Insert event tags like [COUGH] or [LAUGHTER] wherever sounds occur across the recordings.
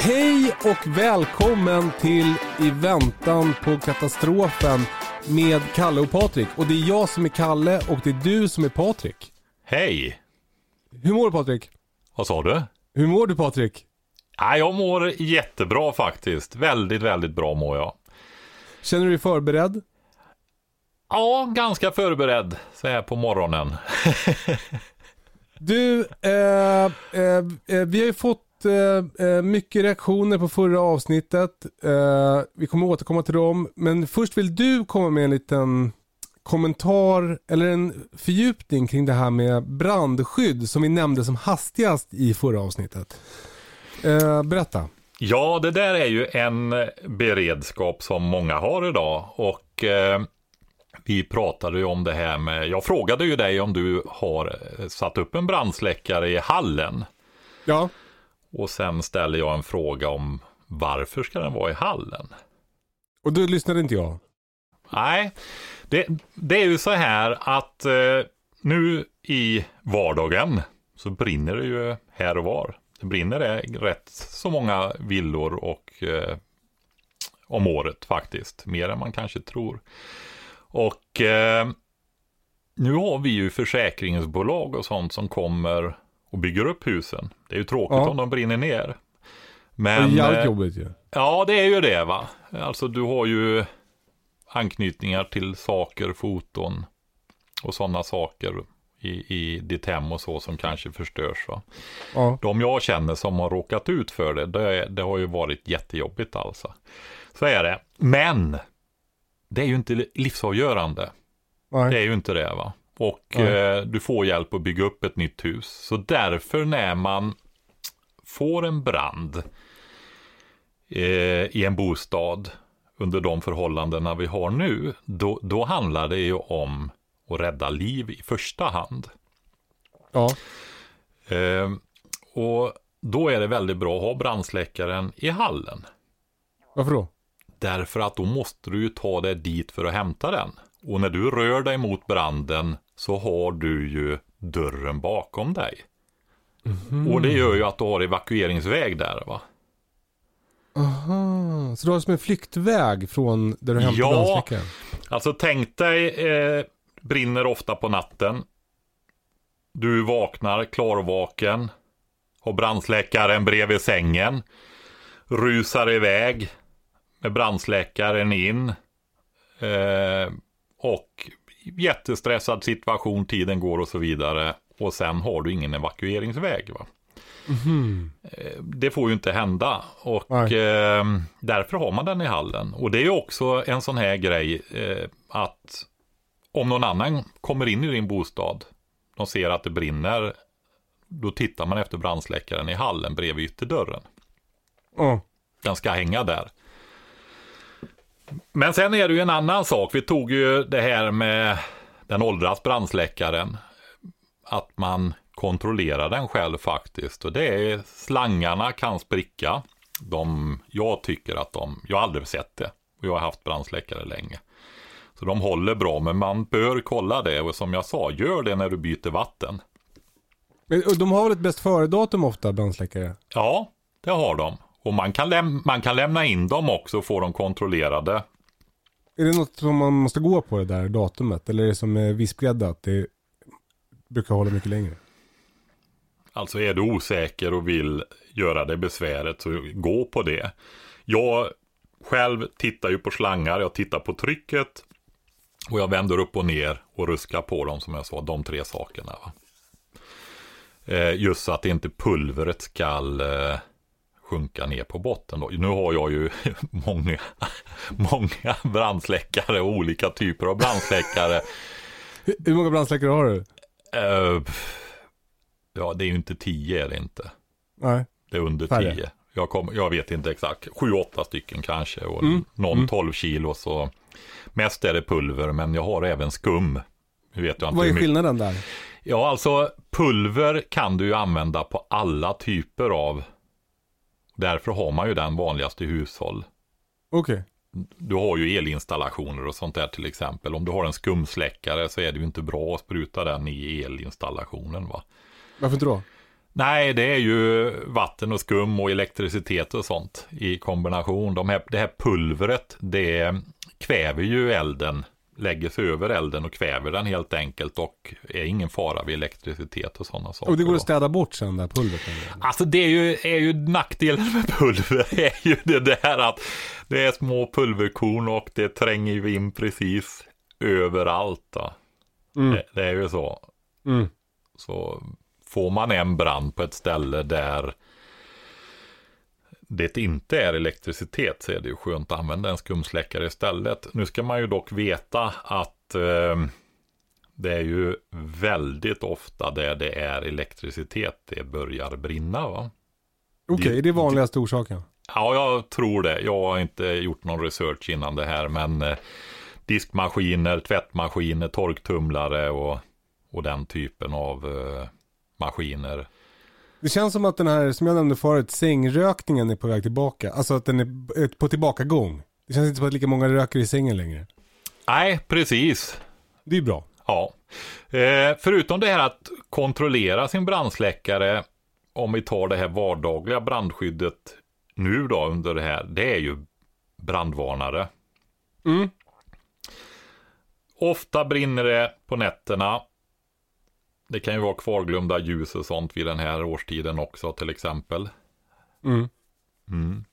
Hej och välkommen till I väntan på katastrofen med Kalle och Patrik. Och det är jag som är Kalle och det är du som är Patrik. Hej! Hur mår du Patrik? Vad sa du? Hur mår du Patrik? Ja, jag mår jättebra faktiskt. Väldigt, väldigt bra mår jag. Känner du dig förberedd? Ja, ganska förberedd så här på morgonen. [LAUGHS] Du, eh, eh, eh, vi har ju fått eh, eh, mycket reaktioner på förra avsnittet. Eh, vi kommer återkomma till dem. Men först vill du komma med en liten kommentar eller en fördjupning kring det här med brandskydd som vi nämnde som hastigast i förra avsnittet. Eh, berätta. Ja, det där är ju en beredskap som många har idag och eh, vi pratade ju om det här med, jag frågade ju dig om du har eh, satt upp en brandsläckare i hallen. Ja. Och sen ställer jag en fråga om varför ska den vara i hallen? Och då lyssnade inte jag. Nej, det, det är ju så här att eh, nu i vardagen så brinner det ju här och var. Det brinner det rätt så många villor och eh, om året faktiskt. Mer än man kanske tror. Och eh, nu har vi ju försäkringsbolag och sånt som kommer och bygger upp husen. Det är ju tråkigt Ja. om de brinner ner. det Men, är jävligt eh, jobbigt ju. Ja, det är ju det va. Alltså du har ju anknytningar till saker, foton och sådana saker i, i ditt hem och så som kanske förstörs va. Ja. De jag känner som har råkat ut för det, det, det har ju varit jättejobbigt alltså. Så är det. Men det är ju inte livsavgörande. Det Nej. är ju inte det va. Och Nej. eh, du får hjälp att bygga upp ett nytt hus. Så därför när man får en brand eh, i en bostad under de förhållandena vi har nu, då, då handlar det ju om att rädda liv i första hand. Ja. Eh, och då är det väldigt bra att ha brandsläckaren i hallen. Varför då? Därför att då måste du ju ta dig dit för att hämta den. Och när du rör dig mot branden så har du ju dörren bakom dig. Och det gör ju att du har evakueringsväg där va. Aha. Så du har som en flyktväg från där du hämtar Ja. brandsläckaren? Alltså tänk dig, eh, brinner ofta på natten. Du vaknar klarvaken. Har brandsläckaren bredvid sängen. Rusar iväg med brandsläckaren in. Eh, och jättestressad situation, tiden går och så vidare. Och sen har du ingen evakueringsväg. Va? Eh, Det får ju inte hända och eh, därför har man den i hallen. Och det är ju också en sån här grej eh, att om någon annan kommer in i din bostad, de ser att det brinner, då tittar man efter brandsläckaren i hallen bredvid ytterdörren. Ja. Den ska hänga där. Men sen är det ju en annan sak. Vi tog ju det här med den åldras brandsläckaren. Att man kontrollerar den själv faktiskt. Och det är slangarna kan spricka. De, jag tycker att de, jag har aldrig sett det. Och jag har haft brandsläckare länge. Så de håller bra, men man bör kolla det. Och som jag sa, gör det när du byter vatten. Men, och de har väl ett bäst före-datum ofta, brandsläckare? Ja, det har de. Och man kan, läm- man kan lämna in dem också och få dem kontrollerade. Är det något som man måste gå på det där datumet? Eller är det som med vispgrädde att det brukar hålla mycket längre? Alltså är du osäker och vill göra det besväret så gå på det. Jag själv tittar ju på slangar, jag tittar på trycket och jag vänder upp och ner och ruskar på dem som jag sa, de tre sakerna. Va? Eh, just så att inte pulvret ska eh, sjunka ner på botten. Då. Nu har jag ju [LAUGHS] många, många brandsläckare olika typer av brandsläckare. Hur många brandsläckare har du? Uh, ja, det är ju inte tio är det inte. Nej. Det är under Färre. tio. Jag, kom, jag vet inte exakt. Sju, åtta stycken kanske och Mm. någon Mm. 12 kilo. Så mest är det pulver, men jag har även skum. Nu vet jag inte Vad är skillnaden där? Ja, alltså pulver kan du ju använda på alla typer av. Därför har man ju den vanligaste i hushåll. Okej. Du har ju elinstallationer och sånt där till exempel. Om du har en skumsläckare så är det ju inte bra att spruta den i elinstallationen va. Varför inte då? Nej, det är ju vatten och skum och elektricitet och sånt i kombination. De här, det här pulvret, det kväver ju elden, lägger sig över elden och kväver den helt enkelt och är ingen fara vid elektricitet och sådana saker. Och det går att städa bort sen det här pulvret? Alltså det är ju, är ju nackdelen med pulver [LAUGHS] är ju det där att det är små pulverkorn och det tränger ju in precis överallt. Mm. Det, det är ju så. Mm. Så får man en brand på ett ställe där det inte är elektricitet så är det ju skönt att använda en skumsläckare istället. Nu ska man ju dock veta att eh, det är ju väldigt ofta där det är elektricitet det börjar brinna. Va? Okej, det är vanligaste orsaken. Ja, jag tror det. Jag har inte gjort någon research innan det här, men eh, diskmaskiner, tvättmaskiner, torktumlare och, och den typen av eh, maskiner. Det känns som att den här, som jag nämnde förut, sängrökningen är på väg tillbaka. Alltså att den är på tillbakagång. Det känns inte som att lika många röker i sängen längre. Nej, precis. Det är bra. Ja. Eh, förutom det här att kontrollera sin brandsläckare, om vi tar det här vardagliga brandskyddet nu då under det här, det är ju brandvarnare. Mm. Ofta brinner det på nätterna. Det kan ju vara kvarglömda ljus och sånt vid den här årstiden också till exempel. Mm. Mm.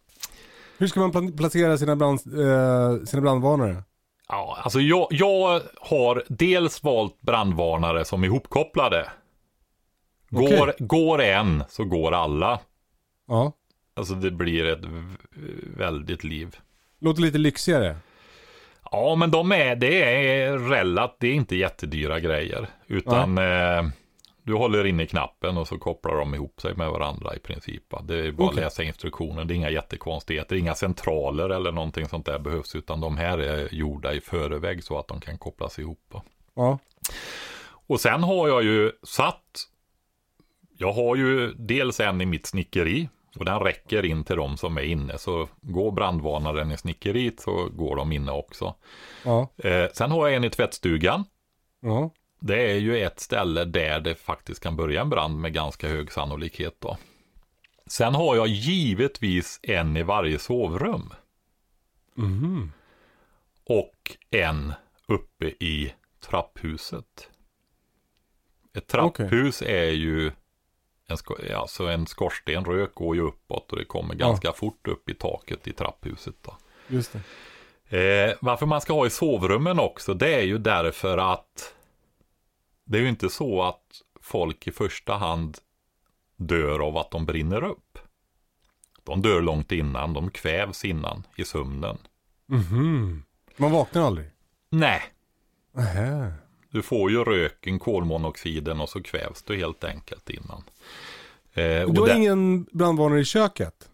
Hur ska man pla- placera sina, brand, eh, sina brandvarnare? Ja, alltså jag, jag har dels valt brandvarnare som är ihopkopplade. Går, Okej. går en så går alla. Ja. Alltså det blir ett väldigt liv. Låter lite lyxigare. Ja, men de är, det är relativt, det är inte jättedyra grejer. Utan eh, du håller inne knappen och så kopplar de ihop sig med varandra i princip. Det är bara att Okej. läsa instruktionen, det är inga jättekonstigheter, inga centraler eller någonting sånt där behövs. Utan de här är gjorda i förväg så att de kan kopplas ihop. Ja. Och sen har jag ju satt, jag har ju dels en i mitt snickeri och den räcker in till de som är inne. Så går brandvarnaren i snickeriet så går de inne också. Ja. Eh, sen har jag en i tvättstugan. Ja. Det är ju ett ställe där det faktiskt kan börja en brand med ganska hög sannolikhet då. Sen har jag givetvis en i varje sovrum. Mhm. Och en uppe i trapphuset. Ett trapphus är ju en, alltså en skorsten, rök går ju uppåt och det kommer ganska fort upp i taket i trapphuset. Då. Just det. Eh, varför man ska ha i sovrummen också, det är ju därför att det är ju inte så att folk i första hand dör av att de brinner upp. De dör långt innan, de kvävs innan i sömnen. Mhm. Man vaknar aldrig? Nej, Nähä. Du får ju röken, kolmonoxiden och så kvävs du helt enkelt innan. Eh, och Du har det- ingen brandvarnare i köket?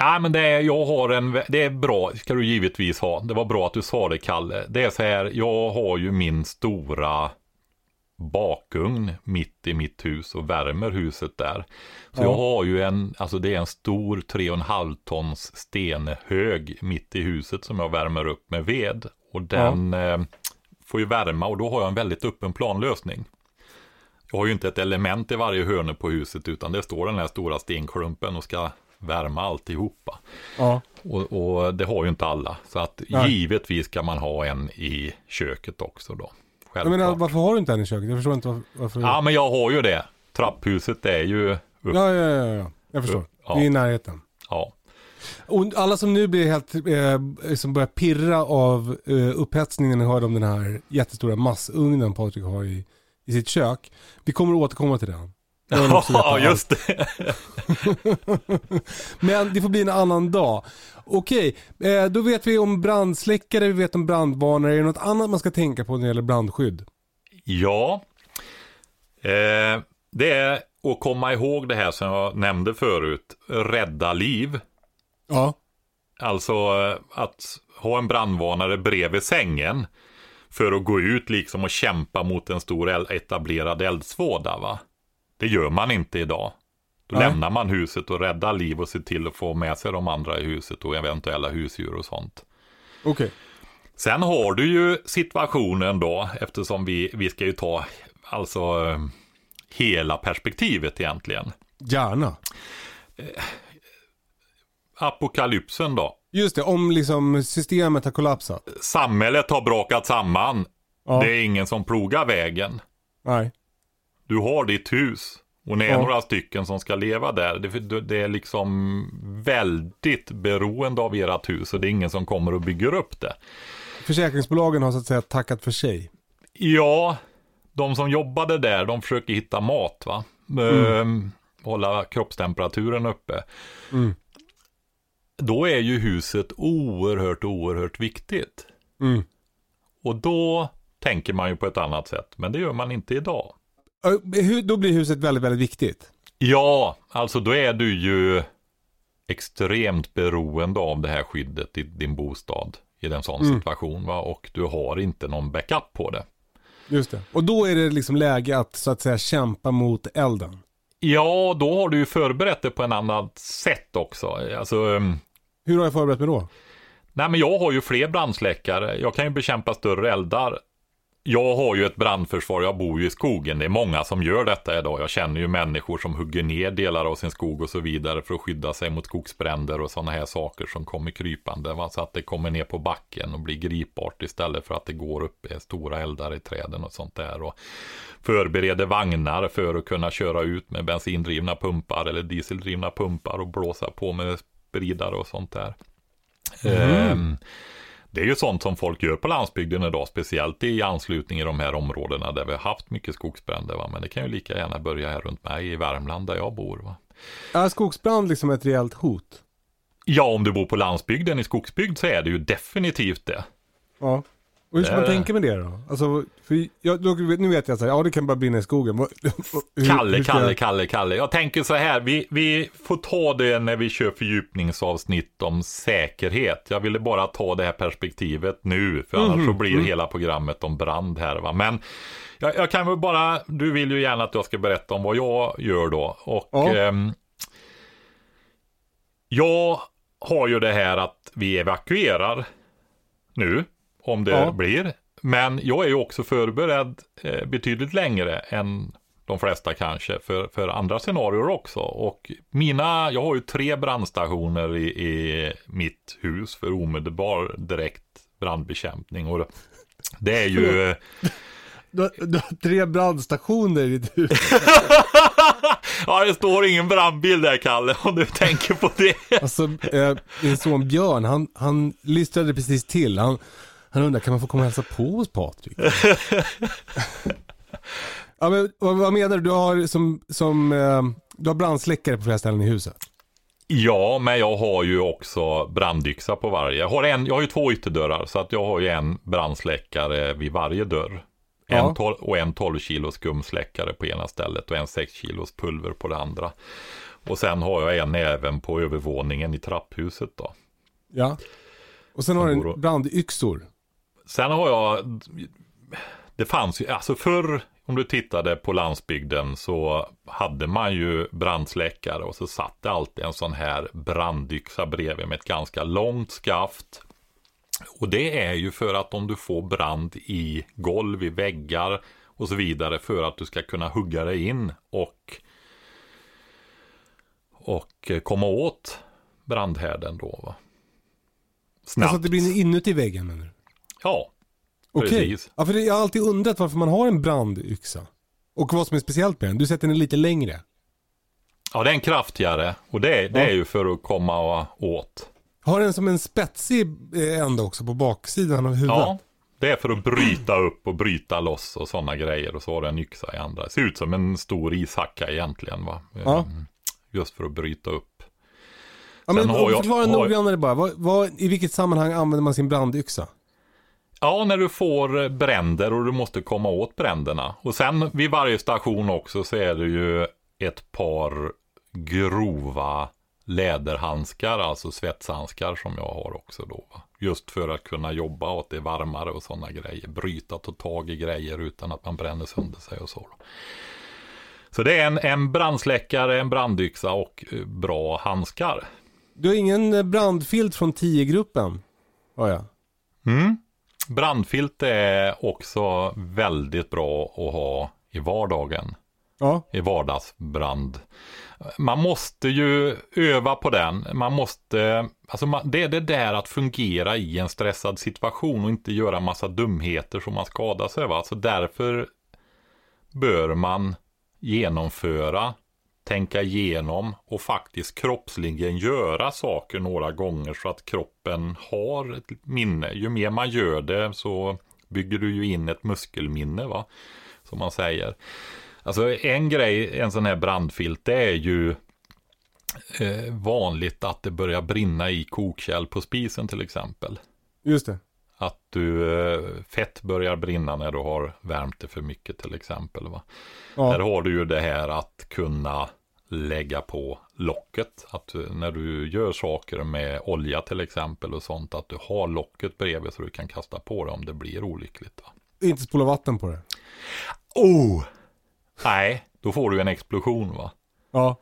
Nej, men det är, jag har en, det är bra, ska du givetvis ha. Det var bra att du sa det, Kalle. Det är så här, jag har ju min stora bakugn mitt i mitt hus och värmer huset där. Så Ja. jag har ju en, alltså det är en stor 3,5 tons stenhög mitt i huset som jag värmer upp med ved. Och den eh, får ju värma och då har jag en väldigt öppen planlösning. Jag har ju inte ett element i varje hörne på huset utan det står den här stora stenklumpen och ska värma alltihopa. Ja. Och, och det har ju inte alla. Så att Nej. givetvis ska man ha en i köket också då. Jag Självklart. menar, varför har du inte en i köket? Jag förstår inte varför. Ja men jag har ju det. Trapphuset är ju upp, Ja, ja, ja, ja. jag förstår. Ja. Vi är i närheten. ja. Och alla som nu blir helt, eh, som börjar pirra av eh, upphetsningen när de hör om den här jättestora massugnen Patrik har i, i sitt kök. Vi kommer att återkomma till den. Ja, just det. [LAUGHS] Men det får bli en annan dag. Okej, eh, då vet vi om brandsläckare, vi vet om brandvarnare. Är det något annat man ska tänka på när det gäller brandskydd? Ja, eh, det är att komma ihåg det här som jag nämnde förut, rädda liv. Ja. Alltså eh, att ha en brandvarnare bredvid sängen för att gå ut liksom och kämpa mot en stor etablerad eldsvåda. Va? Det gör man inte idag. Då Nej. lämnar man huset och räddar liv och ser till att få med sig de andra i huset och eventuella husdjur och sånt. Okej. Sen har du ju situationen då, eftersom vi, vi ska ju ta alltså eh, hela perspektivet egentligen. Gärna. Apokalypsen då. Just det, om liksom systemet har kollapsat. Samhället har brakat samman. Ja. Det är ingen som plogar vägen. Nej. Du har ditt hus. Och ni är Ja. några stycken som ska leva där. Det, det är liksom väldigt beroende av ert hus. Och det är ingen som kommer och bygger upp det. Försäkringsbolagen har så att säga tackat för sig. Ja, de som jobbade där, de försöker hitta mat va. Ehm, hålla kroppstemperaturen uppe. Mm. Då är ju huset oerhört, oerhört viktigt. Mm. Och då tänker man ju på ett annat sätt. Men det gör man inte idag. Då blir huset väldigt, väldigt viktigt. Ja, alltså då är du ju extremt beroende av det här skyddet i din bostad i en sån Mm. situation. Va? Och du har inte någon backup på det. Just det. Och då är det liksom läge att så att säga kämpa mot elden. Ja, då har du ju förberett det på en annat sätt också. Alltså, ehm, hur har jag förberett mig då? nej men jag har ju fler brandsläckare. Jag kan ju bekämpa större eldar. Jag har ju ett brandförsvar, jag bor ju i skogen. Det är många som gör detta idag. Jag känner ju människor som hugger ner delar av sin skog och så vidare för att skydda sig mot skogsbränder och sådana här saker som kommer krypande. Va? Så att det kommer ner på backen och blir gripbart istället för att det går upp i stora eldar i träden och sånt där. Och förbereder vagnar för att kunna köra ut med bensindrivna pumpar eller dieseldrivna pumpar och blåsa på med spridare och sånt där. Ehm, det är ju sånt som folk gör på landsbygden idag, speciellt i anslutning i de här områdena där vi har haft mycket skogsbränder. Va? Men det kan ju lika gärna börja här runt mig i Värmland där jag bor. Va? Är skogsbrand liksom ett reellt hot? Ja, om du bor på landsbygden i skogsbygd så är det ju definitivt det. Ja. Och hur ska man tänka med det då? Alltså, för jag, då, nu vet jag så här, ja det kan bara brinna i skogen. [LAUGHS] Hur- Kalle, hur Kalle, jag- Kalle, Kalle. Jag tänker så här, vi, vi får ta det när vi kör fördjupningsavsnitt om säkerhet. Jag ville bara ta det här perspektivet nu, för annars så blir hela programmet om brand här. Va? Men jag, jag kan väl bara, du vill ju gärna att jag ska berätta om vad jag gör då. Och Ja. ehm, jag har ju det här att vi evakuerar nu, om det Ja. blir. Men jag är ju också förberedd eh, betydligt längre än de flesta kanske för, för andra scenarier också. Och mina, jag har ju tre brandstationer i, i mitt hus för omedelbar direkt brandbekämpning. Och det är ju... Du, har- du har tre brandstationer i ditt hus. [LAUGHS] ja, det står ingen brandbil där Kalle, om du tänker på det. Alltså, eh, min son Björn, han, han lystrade precis till. Han, han undrar, kan man få komma och hälsa på hos Patrik? [LAUGHS] ja, men, vad, vad menar du? Du har, som, som, eh, du har brandsläckare på flera ställen i huset? Ja, men jag har ju också brandyxa på varje. Jag har, en, jag har ju två ytterdörrar, så att jag har ju en brandsläckare vid varje dörr. En tol- och en 12 kilos skumsläckare på ena stället och en 6 kilos pulver på det andra. Och sen har jag en även på övervåningen i trapphuset då. Ja. Och sen har du brandyxor. Sen har jag, det fanns ju, alltså förr om du tittade på landsbygden så hade man ju brandsläckare och så satt det alltid en sån här brandyxa bredvid med ett ganska långt skaft. Och det är ju för att om du får brand i golv, i väggar och så vidare för att du ska kunna hugga dig in och och komma åt brandhärden då va. Snabbt. Alltså att det brinner inuti väggen menar du? Ja, Okej. Precis. Ja, för jag har alltid undrat varför man har en brandyxa. Och vad som är speciellt med den, du sätter den lite längre. Ja, det är en kraftigare och det, det Ja. är ju för att komma åt. Har den som en spetsig eh, ände också på baksidan av huvudet. Ja, det är för att bryta upp och bryta loss och sådana grejer. Och så har den en yxa i andra. Det ser ut som en stor ishacka egentligen va. Ja. Mm, Just för att bryta upp. Ja, men Sen har jag- förklara jag- noggrannare bara. Vad, vad, I vilket sammanhang använder man sin brandyxa? Ja, när du får bränder och du måste komma åt bränderna. Och sen vid varje station också så är det ju ett par grova läderhandskar, alltså svetshandskar som jag har också då. Just för att kunna jobba åt det varmare och sådana grejer. Bryta, ta tag i grejer utan att man bränner sönder sig och så. Då. Så det är en, en brandsläckare, en brandyxa och eh, bra handskar. Du har ingen eh, brandfilt från 10-gruppen? Har jag. Mm. Brandfilt är också väldigt bra att ha i vardagen. Ja. I vardagsbrand. Man måste ju öva på den. Man måste, alltså man, det är det där att fungera i en stressad situation och inte göra massa dumheter som man skadar sig. Va? Så därför bör man genomföra, tänka igenom och faktiskt kroppsligen göra saker några gånger så att kroppen har ett minne. Ju mer man gör det så bygger du ju in ett muskelminne va, som man säger. Alltså en grej, en sån här brandfilt, det är ju eh, vanligt att det börjar brinna i kokkärl på spisen till exempel. Just det. Att du, eh, fett börjar brinna när du har värmt det för mycket till exempel. Va? Där Ja. har du ju det här att kunna lägga på locket. Att när du gör saker med olja till exempel och sånt, att du har locket bredvid så du kan kasta på det om det blir olyckligt. Va? Inte spola vatten på det. Oh! Nej, då får du en explosion va? Ja.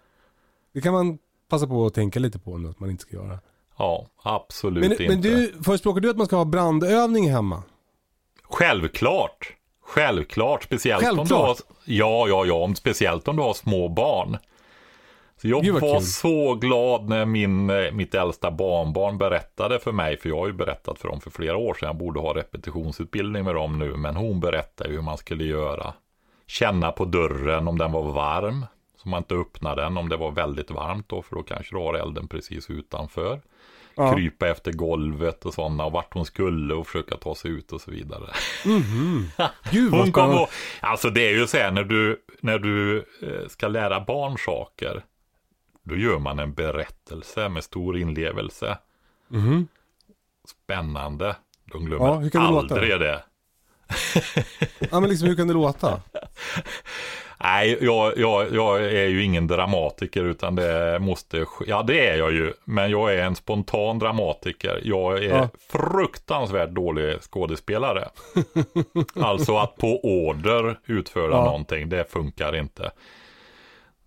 Det kan man passa på att tänka lite på nu att man inte ska göra. Ja, absolut Men, inte. men du, förespråkar du att man ska ha brandövning hemma? Självklart. Självklart, speciellt om du Självklart. har, ja, ja, ja, om, speciellt om du har små barn. Så jag Gud, var kul. så glad när min, eh, mitt äldsta barnbarn berättade för mig, för jag har ju berättat för dem för flera år sedan, jag borde ha repetitionsutbildning med dem nu, men hon berättade hur man skulle göra. Känna på dörren om den var varm, så man inte öppnar den om det var väldigt varmt då, för då kanske du har elden precis utanför. Ja. Krypa efter golvet och sådana, och vart hon skulle och försöka ta sig ut och så vidare. [LAUGHS] Gud vad Hon kom och, alltså det är ju så här när du, när du eh, ska lära barn saker. Då gör man en berättelse med stor inlevelse. Mhm. Spännande. De glömmer Ja, hur kan det låta? aldrig det. Ja men liksom hur kan det låta? [LAUGHS] Nej, jag, jag, jag är ju ingen dramatiker utan det måste Ja, det är jag ju. Men jag är en spontan dramatiker. Jag är Ja. fruktansvärt dålig skådespelare. [LAUGHS] alltså att på order utföra Ja. någonting, det funkar inte.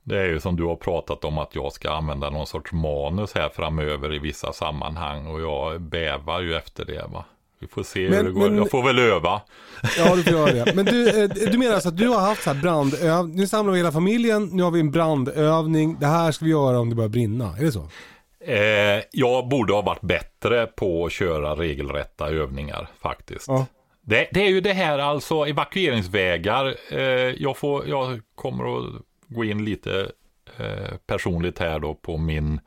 Det är ju som du har pratat om att jag ska använda någon sorts manus här framöver i vissa sammanhang och jag bävar ju efter det va. Vi får se Men- hur det går. men- Jag får väl öva. Ja du får göra det. Men du, eh, du menar alltså att du har haft så här brandövning, nu samlar vi hela familjen, nu har vi en brandövning, det här ska vi göra om det börjar brinna, är det så? Eh, jag borde ha varit bättre på att köra regelrätta övningar faktiskt. Ja. Det, det är ju det här alltså evakueringsvägar. Eh, jag, får, jag kommer att gå in lite eh, personligt här då på min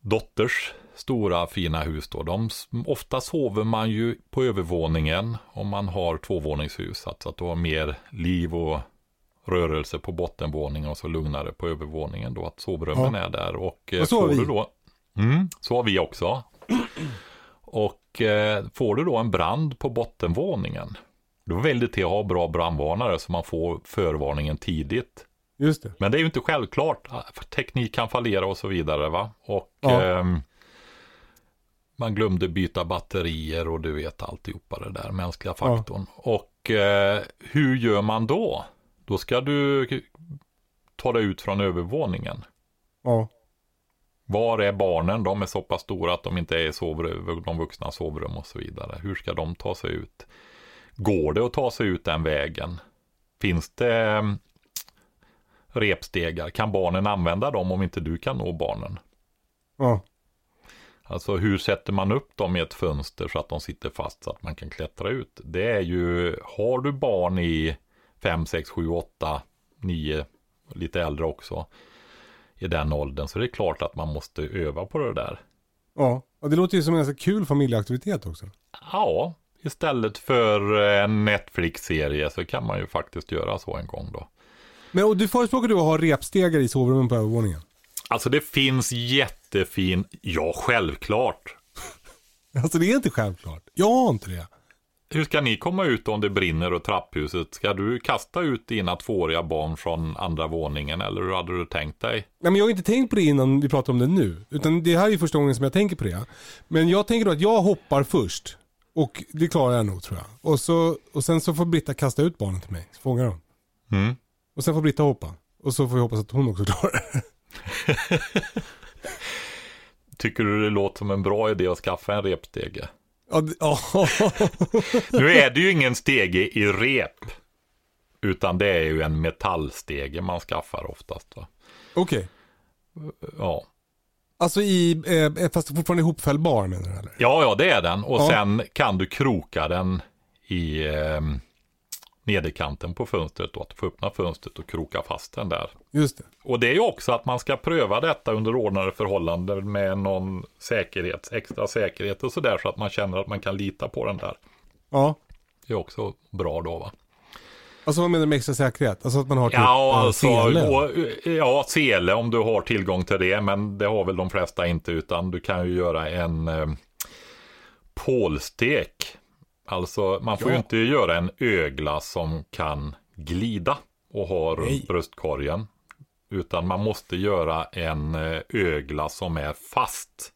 dotters stora fina hus då. De, ofta sover man ju på övervåningen om man har tvåvåningshus. Alltså att du har mer liv och rörelse på bottenvåningen och så lugnare på övervåningen då. Att sovrummen är där. Och Och så har vi. du då, mm, så har vi också. [CLEARS THROAT] Och eh, får du då en brand på bottenvåningen. Då väljer det till att ha bra brandvarnare så man får förvarningen tidigt. Just det. Men det är ju inte självklart. Teknik kan fallera och så vidare va. Och Ja. ehm, man glömde byta batterier och du vet alltihopa det där, mänskliga Ja. faktorn. Och eh, hur gör man då? Då ska du ta dig ut från övervåningen. Ja. Var är barnen? De är så pass stora att de inte är i sovrum, de vuxna sovrum och så vidare. Hur ska de ta sig ut? Går det att ta sig ut den vägen? Finns det mm, repstegar? Kan barnen använda dem om inte du kan nå barnen? Ja. Alltså hur sätter man upp dem i ett fönster så att de sitter fast så att man kan klättra ut? Det är ju, har du barn i 5, 6, 7, 8, 9, lite äldre också. I den åldern. Så det är klart att man måste öva på det där. Ja, och det låter ju som en ganska kul familjeaktivitet också. Ja, istället för en Netflix-serie så kan man ju faktiskt göra så en gång då. Men och du förespråkar du att ha repstegar i sovrummen på övervåningen? Alltså det finns jättefin, ja självklart. [LAUGHS] Alltså det är inte självklart. Jag har inte det. Hur ska ni komma ut om det brinner och trapphuset? Ska du kasta ut dina tvååriga barn från andra våningen eller hur hade du tänkt dig? Nej men jag har inte tänkt på det innan vi pratar om det nu. Utan det här är ju första gången som jag tänker på det. Men jag tänker då att jag hoppar först. Och det klarar jag nog tror jag. Och, så, och sen så får Britta kasta ut barnen till mig. Så fångar de. Mm. Och sen får Britta hoppa. Och så får vi hoppas att hon också klarar det. [LAUGHS] Tycker du det låter som en bra idé att skaffa en repstege? Ja, det-. [LAUGHS] Nu är det ju ingen stege i rep. Utan det är ju en metallstege man skaffar oftast. Okej. Ja. Alltså i, eh, fast fortfarande ihopfällbar menar du eller? ja, ja det är den. Och Ja. sen kan du kroka den i eh, nederkanten på fönstret. Då, att få öppna fönstret och kroka fast den där. Just det. Och det är ju också att man ska pröva detta under ordnade förhållanden med någon säkerhet, extra säkerhet och sådär så att man känner att man kan lita på den där. Ja. Det är också bra då va? Alltså vad menar du med extra säkerhet? Alltså att man har typ Ja, alltså, sele? och, ja, sele om du har tillgång till det, men det har väl de flesta inte, utan du kan ju göra en eh, pålstek. Alltså, man får Ja. ju inte göra en ögla som kan glida och har Nej. runt bröstkorgen. Utan man måste göra en eh, ögla som är fast.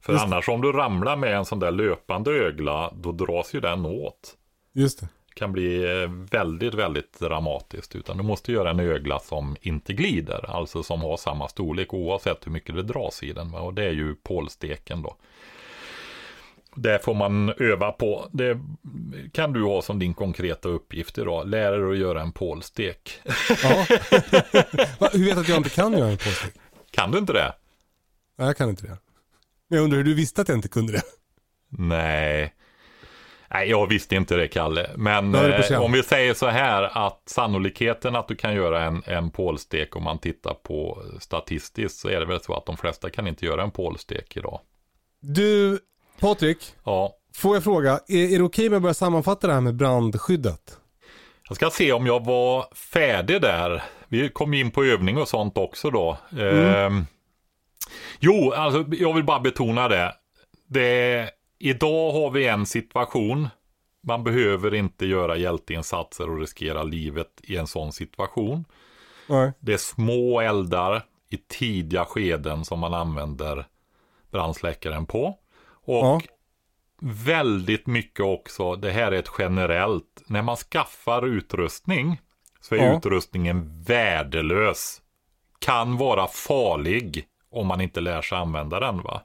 För Just det. annars om du ramlar med en sån där löpande ögla, då dras ju den åt Just det. Kan bli eh, väldigt, väldigt dramatiskt. Utan du måste göra en ögla som inte glider. Alltså som har samma storlek oavsett hur mycket det dras i den. Och det är ju pålsteken då. Det får man öva på. Det kan du ha som din konkreta uppgift idag. Lär dig att göra en pålstek. Ja. [LAUGHS] Hur vet du att jag inte kan göra en påstek? Kan du inte det? Nej, jag kan inte det. Men jag undrar hur du visste att jag inte kunde det? Nej. Nej, jag visste inte det Kalle. Men eh, om vi säger så här att sannolikheten att du kan göra en, en pålstek om man tittar på statistiskt så är det väl så att de flesta kan inte göra en pålstek idag. Du, Patrik, Ja, får jag fråga, är, är det okej om jag börjar sammanfatta det här med brandskyddet? jag ska se om jag var färdig där. Vi kom in på övning och sånt också då. Ehm, jo, alltså jag vill bara betona det. det. Idag har vi en situation. Man behöver inte göra hjälteinsatser och riskera livet i en sån situation. Nej. Det är små eldar i tidiga skeden som man använder brandsläckaren på. Och Ja. väldigt mycket också, det här är ett generellt, när man skaffar utrustning så är Ja. utrustningen värdelös. Kan vara farlig om man inte lär sig använda den. va.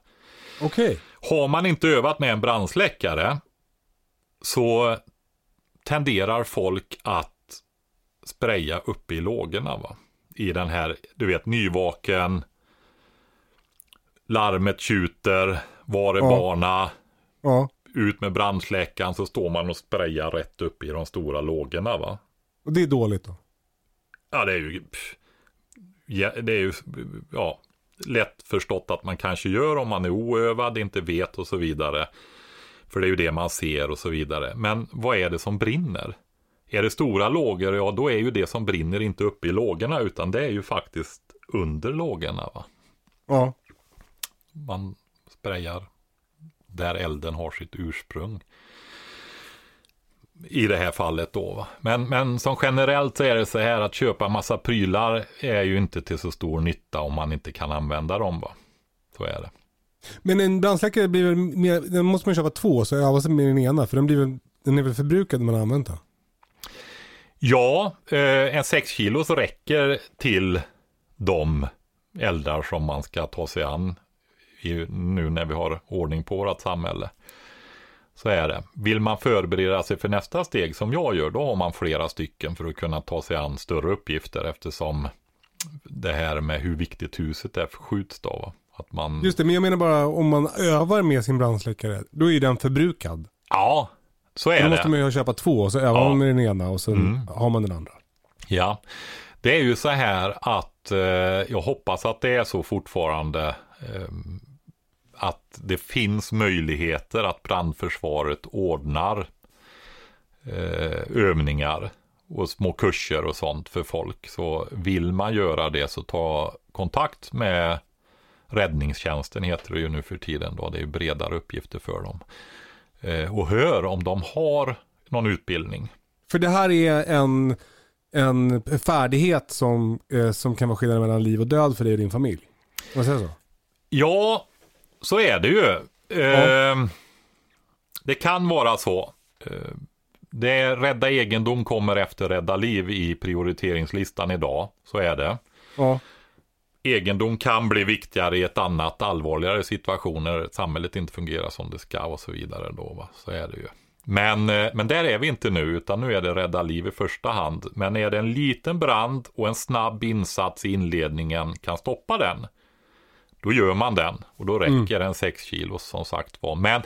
Okej. Har man inte övat med en brandsläckare så tenderar folk att spraya uppe i lågorna. Va? I den här, du vet, nyvaken, larmet tjuter, var är Ja. barna, Ja. ut med brandsläckaren så står man och sprayar rätt upp i de stora lågorna. Va? Och det är dåligt då? Ja, det är ju, pff, ja, det är ju ja, lätt förstått att man kanske gör om man är oövad, inte vet och så vidare. För det är ju det man ser och så vidare. Men vad är det som brinner? Är det stora lågor, ja då är ju det som brinner inte uppe i lågorna utan det är ju faktiskt under lågorna. Va? Ja. Man sprayar där elden har sitt ursprung. I det här fallet då. Va? Men, men som generellt så är det så här att köpa massa prylar är ju inte till så stor nytta om man inte kan använda dem. Va? Så är det. Men en brandsläckare blir väl mer, den måste man köpa två så jag var med den ena för den blir väl, den är väl förbrukad när man har använt den? Ja, eh, en 6 kilos räcker till de eldar som man ska ta sig an i, nu när vi har ordning på vårt samhälle. Så är det. Vill man förbereda sig för nästa steg som jag gör, då har man flera stycken för att kunna ta sig an större uppgifter eftersom det här med hur viktigt huset är förskjuts då. va. Att man, Just det, men jag menar bara om man övar med sin brandsläckare, då är den förbrukad. ja, Så Då är måste det. man ju köpa två och så övar Ja. man med den ena och sen Mm. har man den andra. Ja, det är ju så här att eh, jag hoppas att det är så fortfarande. Eh, att det finns möjligheter att brandförsvaret ordnar eh, övningar och små kurser och sånt för folk. Så vill man göra det så ta kontakt med räddningstjänsten heter det ju nu för tiden då. Det är ju bredare uppgifter för dem. Eh, och hör om de har någon utbildning. För det här är en, en färdighet som, eh, som kan vara skillnaden mellan liv och död för dig och din familj. Om man säger så? Ja, så är det ju. Eh, Det kan vara så. Eh, det är rädda egendom kommer efter rädda liv i prioriteringslistan idag. Så är det. Ja. Egendom kan bli viktigare i ett annat allvarligare situationer. Samhället inte fungerar som det ska och så vidare. Då, va? Så är det ju. Men, eh, men där är vi inte nu, utan nu är det rädda liv i första hand. Men är det en liten brand och en snabb insats i inledningen kan stoppa den, då gör man den. Och då räcker en 6 kilo som sagt var. Men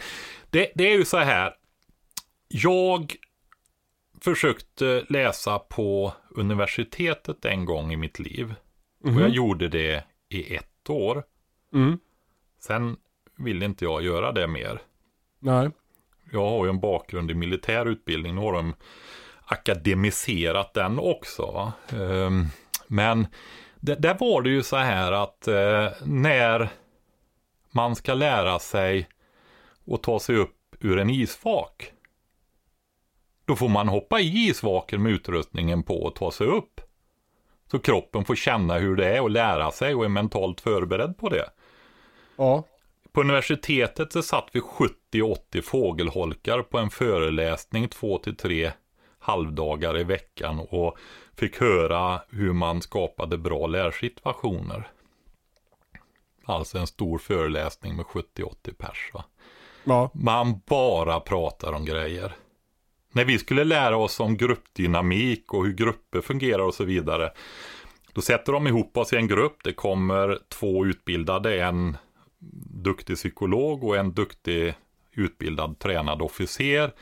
det, det är ju så här. Jag försökte läsa på universitetet en gång i mitt liv. Och jag gjorde det i ett år. Mm. Sen ville inte jag göra det mer. Nej. Jag har ju en bakgrund i militär utbildning. Nu har de akademiserat den också. Ehm, Men det, där var det ju så här att eh, när man ska lära sig att ta sig upp ur en isvak. Då får man hoppa i isvaken med utrustningen på och ta sig upp. Så kroppen får känna hur det är och lära sig och är mentalt förberedd på det. Ja. På universitetet så satt vi 70-80 fågelholkar på en föreläsning två till tre halvdagar i veckan och fick höra hur man skapade bra lärsituationer. Alltså en stor föreläsning med 70-80 pers. Va? Ja. Man bara pratar om grejer. När vi skulle lära oss om gruppdynamik och hur grupper fungerar och så vidare. Då sätter de ihop oss i en grupp. Det kommer två utbildade, en duktig psykolog och en duktig utbildad tränad officer.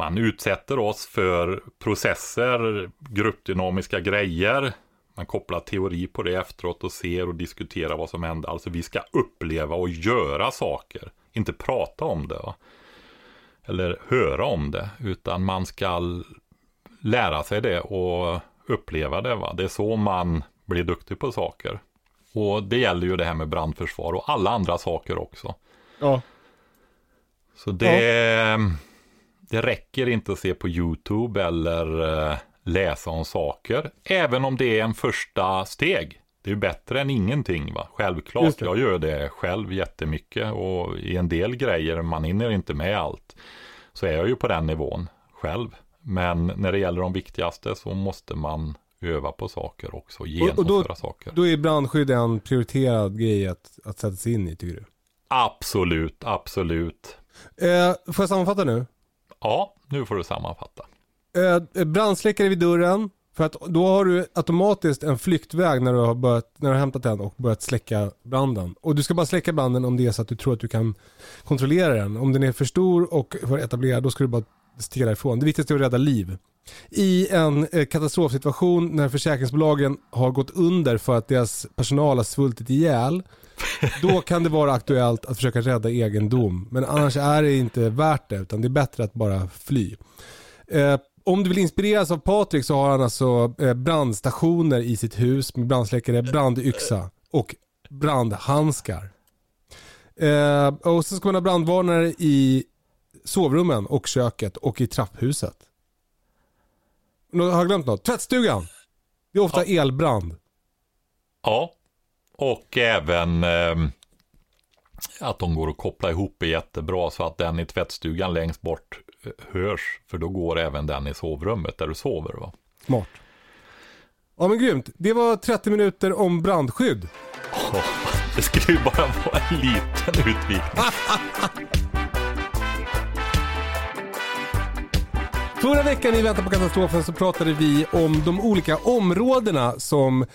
Man utsätter oss för processer, gruppdynamiska grejer. Man kopplar teori på det efteråt och ser och diskuterar vad som händer. Alltså vi ska uppleva och göra saker, inte prata om det. Va? Eller höra om det, utan man ska lära sig det och uppleva det. Va? Det är så man blir duktig på saker. Och det gäller ju det här med brandförsvar och alla andra saker också. Ja. Så det, det räcker inte att se på YouTube eller eh, läsa om saker. Även om det är en första steg. Det är bättre än ingenting. Va? Självklart, jag gör det själv jättemycket. Och i en del grejer, man hinner inte med allt. Så är jag ju på den nivån själv. Men när det gäller de viktigaste så måste man öva på saker också. Genomföra och då- saker. Då är brandskydd en prioriterad grej att, att sätta sig in i tycker du? Absolut, absolut. Eh, får jag sammanfatta nu? Ja, nu får du sammanfatta. Eh, brandsläckare vid dörren. För att då har du automatiskt en flyktväg när du har, börjat, när du har hämtat den och börjat släcka branden. Och du ska bara släcka branden om det är så att du tror att du kan kontrollera den. Om den är för stor och för etablerad då ska du bara sticka därifrån. Det viktigaste är att rädda liv. I en eh, katastrofsituation när försäkringsbolagen har gått under för att deras personal har svultit ihjäl. [LAUGHS] Då kan det vara aktuellt att försöka rädda egendom. Men annars är det inte värt det utan det är bättre att bara fly. Eh, om du vill inspireras av Patrik så har han alltså eh, brandstationer i sitt hus med brandsläckare, brandyxa och brandhandskar. Eh, och så ska man ha brandvarnare i sovrummen och köket och i trapphuset. Har jag glömt något? Tvättstugan! Det är ofta elbrand. Ja, och även ehm, att de går att koppla ihop är jättebra så att den i tvättstugan längst bort eh, hörs. För då går även den i sovrummet där du sover. Va? Smart. Ja men grymt. Det var 30 minuter om brandskydd. Åh, [LAUGHS] det skulle ju bara vara en liten utvikning. Förra veckan i Väntan på katastrofen så pratade vi om de olika områdena som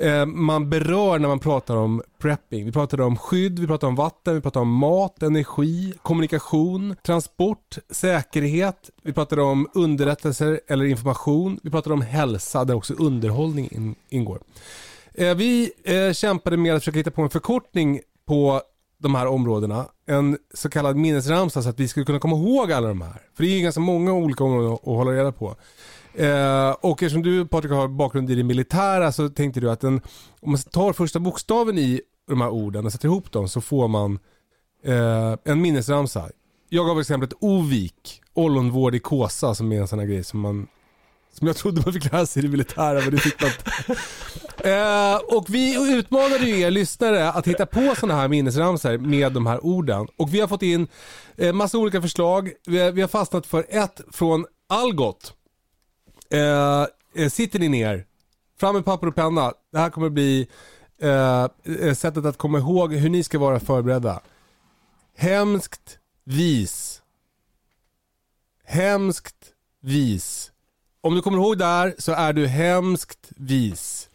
Eh, man berör när man pratar om prepping. Vi pratade om skydd, vi pratade om vatten, vi pratade om mat, energi, kommunikation, transport, säkerhet. Vi pratade om underrättelser eller information. Vi pratade om hälsa där också underhållning in, ingår. Eh, vi eh, kämpade med att försöka hitta på en förkortning på de här områdena. En så kallad minnesramsa så att vi skulle kunna komma ihåg alla de här. För det är ju ganska många olika områden att hålla reda på. Eh, och eftersom du Patrik har bakgrund i det militära så tänkte du att en, om man tar första bokstaven i de här orden och sätter ihop dem så får man eh, en minnesramsa. Jag gav exemplet Ovik, ollonvård i Kåsa som är en sån här grej som man som jag trodde man fick lära sig i det militära men det fick man inte. Eh, och vi utmanade ju er lyssnare att hitta på sådana här minnesramsor med de här orden. Och vi har fått in eh, massa olika förslag. Vi har, vi har fastnat för ett från Algot. Eh, eh, sitter ni ner? Fram med papper och penna. Det här kommer bli eh, eh, sättet att komma ihåg hur ni ska vara förberedda. Hemskt vis. Hemskt vis. Om du kommer ihåg där så är du hemskt vis.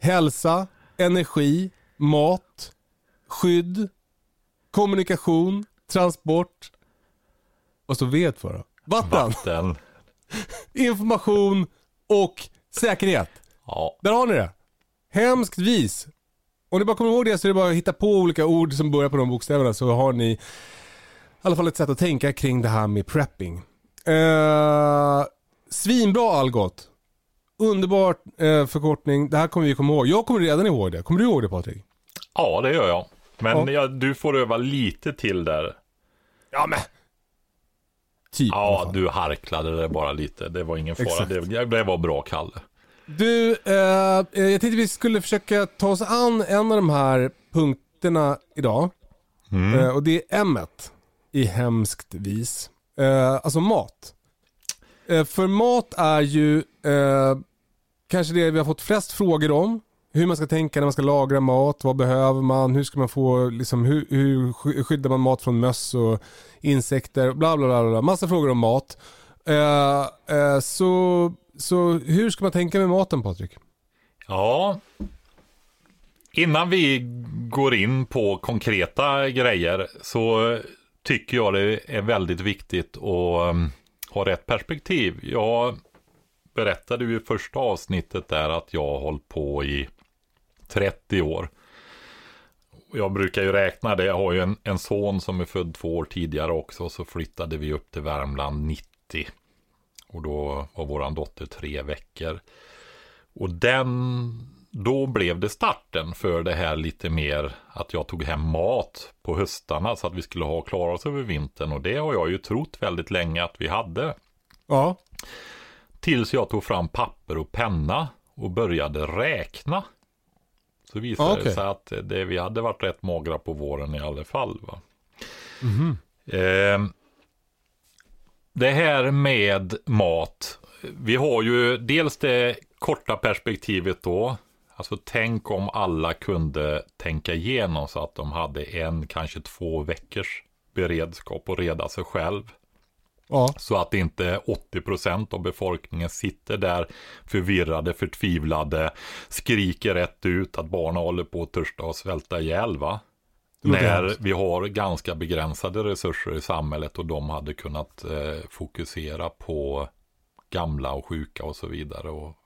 Hälsa, energi, mat, skydd, kommunikation, transport. och så V för då? Vatten, Vatten information och säkerhet. Ja. Där har ni det. Hemskt vis. Om ni bara kommer ihåg det så är det bara att hitta på olika ord som börjar på de bokstäverna så har ni i alla fall ett sätt att tänka kring det här med prepping. Eh, svinbra Algot. Underbart eh, förkortning. Det här kommer vi komma ihåg. Jag kommer redan ihåg det. Kommer du ihåg det Patrik? ja, det gör jag. Men Ja. ja, du får öva lite till där. Ja men. Typ Ja, du harklade det bara lite. Det var ingen fara. Det, det var bra, Kalle. Du, eh, eh, jag tänkte vi skulle försöka ta oss an en av de här punkterna idag. Mm. Eh, och det är M i hemskt vis. Eh, alltså mat. Eh, för mat är ju eh, kanske det vi har fått flest frågor om. Hur man ska tänka när man ska lagra mat, vad behöver man, hur ska man få, liksom, hur, hur skyddar man mat från möss och insekter, bla bla bla. bla. Massa frågor om mat. Eh, eh, så, så hur ska man tänka med maten Patrik? Ja. Innan vi går in på konkreta grejer så tycker jag det är väldigt viktigt att mm, ha rätt perspektiv. Jag berättade ju i första avsnittet där att jag har hållit på i 30 år. Jag brukar ju räkna det. Jag har ju en, en son som är född två år tidigare också. Så flyttade vi upp till Värmland 90. Och då var våran dotter tre veckor. Och den, då blev det starten för det här lite mer att jag tog hem mat på höstarna så att vi skulle ha klara oss över vintern. Och det har jag ju trott väldigt länge att vi hade. Ja, Tills jag tog fram papper och penna och började räkna. Så visade Ah, det okej. sig att det, vi hade varit rätt magra på våren i alla fall. Va? Ehm, det här med mat. Vi har ju dels det korta perspektivet då. Alltså tänk om alla kunde tänka igenom så att de hade en, kanske två veckors beredskap och reda sig själv. Ja, Så att inte 80% av befolkningen sitter där förvirrade, förtvivlade, skriker rätt ut att barnen håller på att törsta och svälta ihjäl va. När vi har ganska begränsade resurser i samhället och de hade kunnat eh, fokusera på gamla och sjuka och så vidare och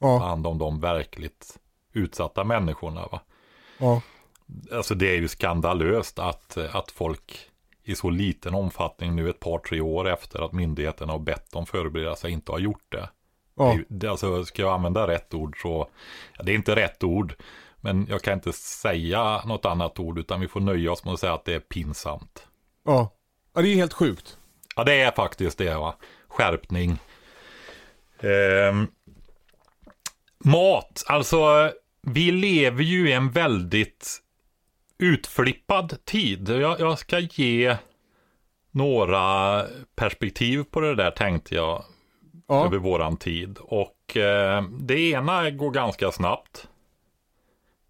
ta ja, hand om de verkligt utsatta människorna va. ja. Alltså det är ju skandalöst att, att folk i så liten omfattning nu ett par, tre år efter att myndigheterna har bett dem förbereda sig inte har gjort det. ja. Det alltså, ska jag använda rätt ord så, ja, det är inte rätt ord, men jag kan inte säga något annat ord utan vi får nöja oss med att säga att det är pinsamt. ja. ja det är helt sjukt. Ja, det är faktiskt det va. Skärpning. Ehm, mat, alltså vi lever ju i en väldigt utflippad tid. Jag, jag ska ge några perspektiv på det där tänkte jag Ja, över våran tid. Och eh, det ena går ganska snabbt.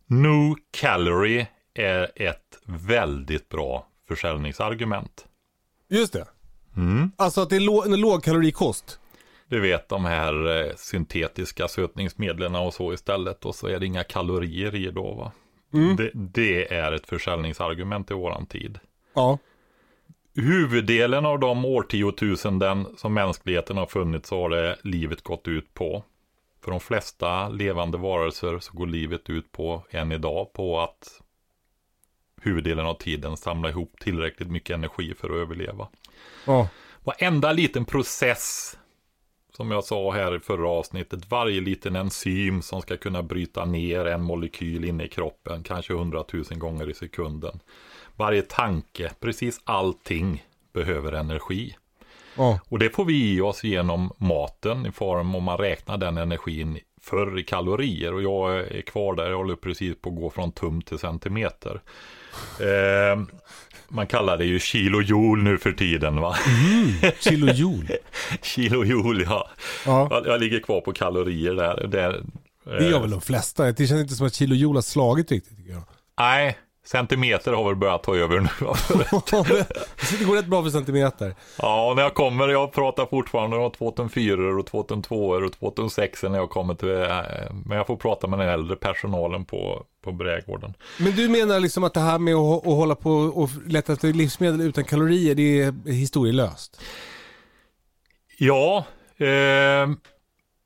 No calorie är ett väldigt bra försäljningsargument. just det. Mm. Alltså att det är lå- en lågkalorikost? Du vet de här eh, syntetiska sötningsmedlen och så istället och så är det inga kalorier i då va. Mm. Det, det är ett försäljningsargument i våran tid. Ja. Huvuddelen av de årtiotusenden som mänskligheten har funnits så har det livet gått ut på. För de flesta levande varelser så går livet ut på än idag på att huvuddelen av tiden samla ihop tillräckligt mycket energi för att överleva. Ja. Varenda liten process, som jag sa här i förra avsnittet, varje liten enzym som ska kunna bryta ner en molekyl inne i kroppen, kanske hundratusen gånger i sekunden. Varje tanke, precis allting behöver energi. Ja. Och det får vi i oss genom maten i form om man räknar den energin förr i kalorier. Och jag är kvar där, jag håller precis på att gå från tum till centimeter. Eh, man kallar det ju kilojoule nu för tiden va? Kilojoule. [LAUGHS] kilojoule ja. Ja. Jag, jag ligger kvar på kalorier där. där Det gör väl de flesta. Det känns inte som att kilojoule har slagit riktigt tycker jag. Nej, centimeter har väl börjat ta över nu. [LAUGHS] det går rätt bra för centimeter. Ja, när jag kommer, jag pratar fortfarande om 2004 och 2002 och 2006 när jag kommer till, eh, men jag får prata med den äldre personalen på, på Brädgården. Men du menar liksom att det här med att, att hålla på och leta efter livsmedel utan kalorier, det är historielöst? Ja, eh,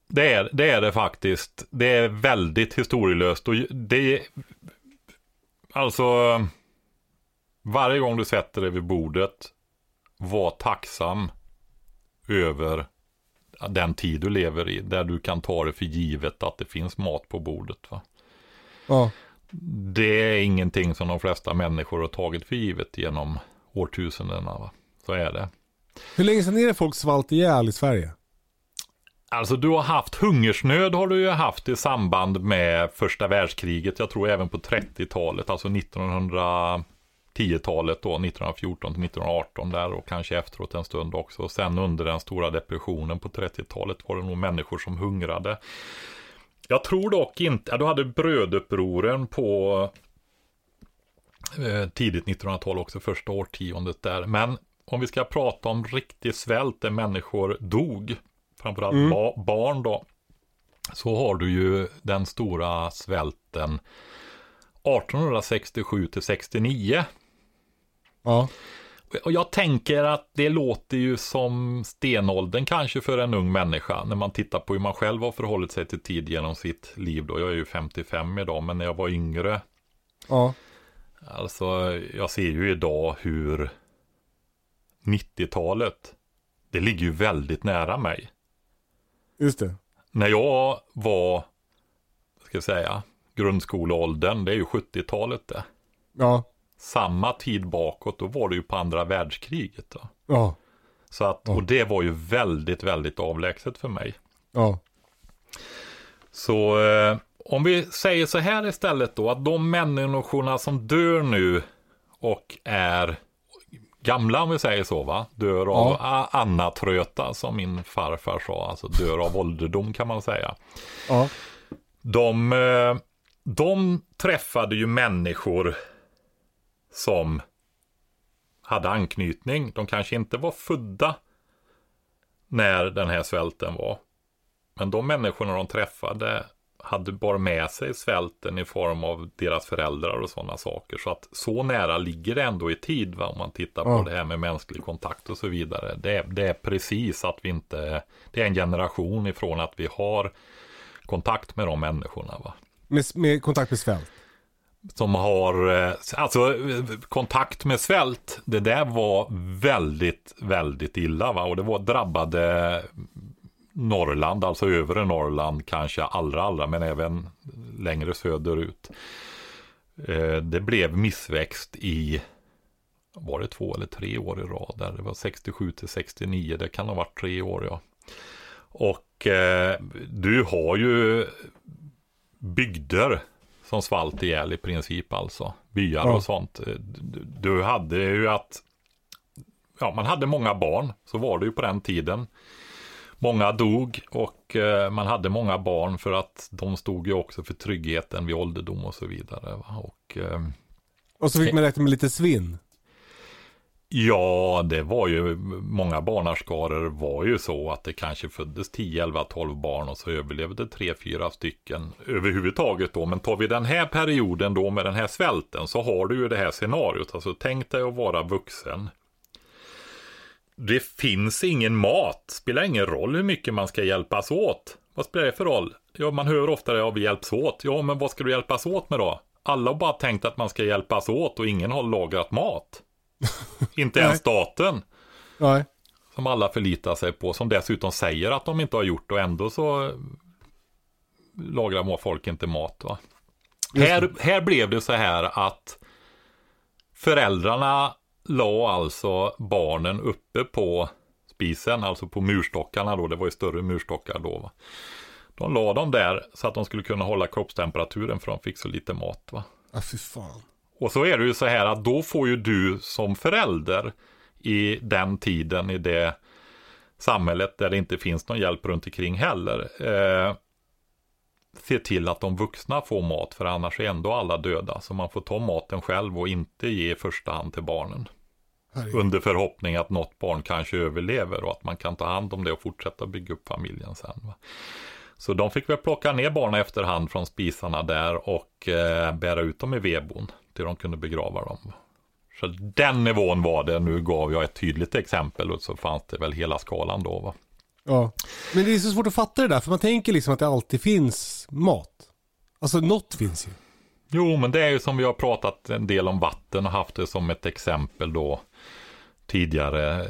det, är, det är det faktiskt. Det är väldigt historielöst och det Alltså, varje gång du sätter dig vid bordet, var tacksam över den tid du lever i, där du kan ta det för givet att det finns mat på bordet. Va? Ja. Det är ingenting som de flesta människor har tagit för givet genom årtusendena. Va? Så är det. Hur länge sedan är det folk svalt ihjäl i Sverige? Alltså du har haft hungersnöd har du ju haft i samband med första världskriget. Jag tror även på 30-talet, alltså 1910-talet då, 1914 till 1918 där och kanske efteråt en stund också. Och sen under den stora depressionen på 30-talet var det nog människor som hungrade. Jag tror dock inte, ja, du hade brödupproren på eh, tidigt 1900-tal också, första årtiondet där. Men om vi ska prata om riktig svält där människor dog, framförallt Mm. ba barn då, så har du ju den stora svälten 1867 till 69. Ja. Och jag tänker att det låter ju som stenåldern kanske för en ung människa när man tittar på hur man själv har förhållit sig till tid genom sitt liv då. Jag är ju 55 idag, men när jag var yngre, Ja. alltså jag ser ju idag hur 90-talet, det ligger ju väldigt nära mig. Just det. När jag var, ska jag säga, grundskoleåldern, det är ju 70-talet det. Ja. Samma tid bakåt, då var det ju på andra världskriget. Då. Ja. Så att, och det var ju väldigt, väldigt avlägset för mig. Ja. Så eh, om vi säger så här istället då, att de människorna som dör nu och är gamla om vi säger så va, dör av a- annatröta som min farfar sa, alltså dör av ålderdom kan man säga. Ja. De, eh, de träffade ju människor som hade anknytning. De kanske inte var födda när den här svälten var. Men de människorna de träffade hade bara med sig svälten i form av deras föräldrar och sådana saker. Så att så nära ligger det ändå i tid va? om man tittar på Ja. det här med mänsklig kontakt och så vidare. Det, är- det är precis att vi inte, det är en generation ifrån att vi har kontakt med de människorna. Va? Med, med kontakt med svält. Som har, eh, alltså kontakt med svält, det där var väldigt, väldigt illa va. Och det var drabbade Norrland, alltså övre Norrland kanske allra, allra, men även längre söderut. Eh, Det blev missväxt i, var det två eller tre år i rad där? Det var 67 till 69, det kan ha varit tre år ja. Och eh, du har ju bygder som svalt ihjäl i princip alltså. Byar Ja. och sånt. Eh, Du, du hade ju att, ja man hade många barn, så var det ju på den tiden. Många dog och eh, man hade många barn för att de stod ju också för tryggheten vid ålderdom och så vidare. Och, eh, Och så fick man räkna med lite svinn. Ja, det var ju, många barnaskaror var ju så att det kanske föddes 10, 11, 12 barn och så överlevde 3, 4 stycken överhuvudtaget då. Men tar vi den här perioden då med den här svälten så har du ju det här scenariot. Alltså tänk dig att vara vuxen. Det finns ingen mat, spelar ingen roll hur mycket man ska hjälpas åt. Vad spelar det för roll? Ja, man hör ofta det, ja vi hjälps åt. Ja, men vad ska du hjälpas åt med då? Alla har bara tänkt att man ska hjälpas åt och ingen har lagrat mat. [LAUGHS] Inte ens staten. Nej. Som alla förlitar sig på. Som dessutom säger att de inte har gjort och ändå så lagrar folk inte mat. Va? Här, här blev det så här att föräldrarna la alltså barnen uppe på spisen, alltså på murstockarna då. Det var ju större murstockar då. Va? De la dem där så att de skulle kunna hålla kroppstemperaturen för de fick så lite mat. Va? Ja, fy fan. Och så är det ju så här att då får ju du som förälder i den tiden, i det samhället där det inte finns någon hjälp runt omkring heller. Eh, se till att de vuxna får mat, för annars är ändå alla döda. Så man får ta maten själv och inte ge i första hand till barnen. Herregud. Under förhoppning att något barn kanske överlever och att man kan ta hand om det och fortsätta bygga upp familjen sen. Va? Så de fick väl plocka ner barnen efterhand från spisarna där och eh, bära ut dem i vedbon till de kunde begrava dem. Så den nivån var det. Nu gav jag ett tydligt exempel och så fanns det väl hela skalan då. Va? Ja. Men det är så svårt att fatta det där, för man tänker liksom att det alltid finns mat. Alltså något finns ju. Jo, men det är ju som vi har pratat en del om vatten och haft det som ett exempel då tidigare.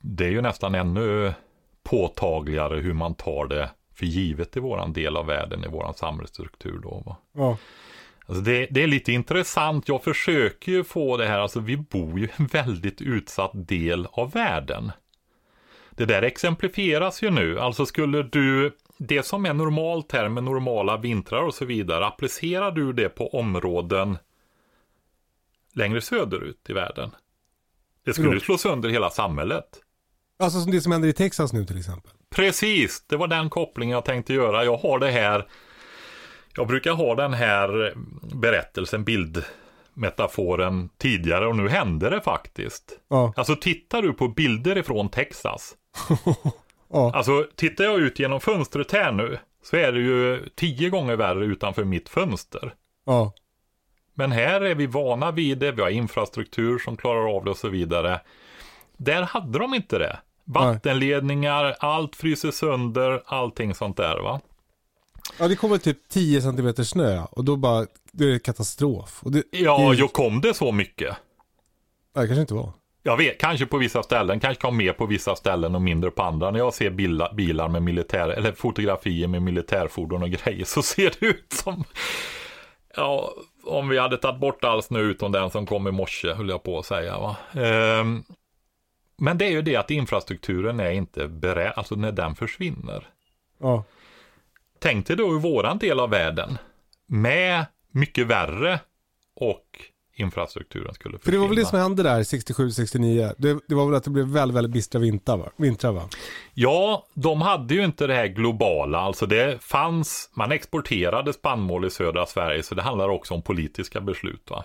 Det är ju nästan ännu påtagligare hur man tar det för givet i våran del av världen, i våran samhällsstruktur då. Va? Ja. Alltså det, det, är lite intressant. Jag försöker ju få det här, alltså vi bor ju i en väldigt utsatt del av världen. Det där exemplifieras ju nu. Alltså skulle du, det som är normalt här med normala vintrar och så vidare, applicerar du det på områden längre söderut i världen? Det skulle Jo. slå sönder hela samhället. Alltså som det som händer i Texas nu till exempel. Precis, det var den kopplingen jag tänkte göra. Jag har det här, jag brukar ha den här berättelsen, bildmetaforen tidigare och nu hände det faktiskt. Ja. Alltså tittar du på bilder ifrån Texas, [LAUGHS] Ja. alltså tittar jag ut genom fönstret här nu så är det ju tio gånger värre utanför mitt fönster. Ja. Men här är vi vana vid det, vi har infrastruktur som klarar av det och så vidare. Där hade de inte det. Vattenledningar, allt fryser sönder, allting sånt där va. Ja, det kommer typ 10 cm snö och då bara, det är katastrof. Det, Ja, det, jo kom det så mycket. Ja, det kanske inte var. Jag vet, kanske på vissa ställen, kanske kom mer på vissa ställen och mindre på andra. När jag ser bilar, bilar med militär, eller fotografier med militärfordon och grejer så ser det ut som, ja, om vi hade tagit bort all snö utom den som kom i morse, höll jag på att säga. Va? Ehm, men det är ju det att infrastrukturen är inte beredd, alltså när den försvinner. Ja. Tänk dig då i våran del av världen, med mycket värre och infrastrukturen skulle För försvinna. det var väl det som hände där 67-69. Det, det var väl att det blev väldigt, väldigt bistra vintrar va? Vintrar, va? Ja, de hade ju inte det här globala, alltså det fanns, man exporterade spannmål i södra Sverige, så det handlar också om politiska beslut. Va?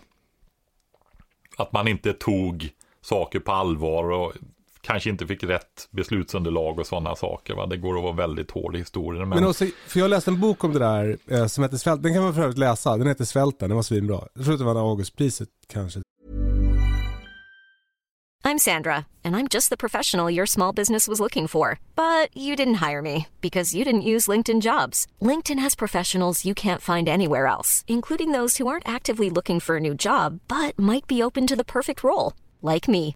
Att man inte tog saker på allvar och kanske inte fick rätt beslutsunderlag och sådana saker. Va? Det går att vara väldigt hård i historien. Men, Men också, för jag läste en bok om det där eh, som heter Svält. Den kan man för övrigt läsa. Den heter Svälten. Den var svinbra. Jag tror att det var Augustpriset kanske. I'm Sandra, and I'm just the professional your small business was looking for. But you didn't hire me because you didn't use LinkedIn jobs. LinkedIn has professionals you can't find anywhere else, including those who aren't actively looking for a new job but might be open to the perfect role, like me.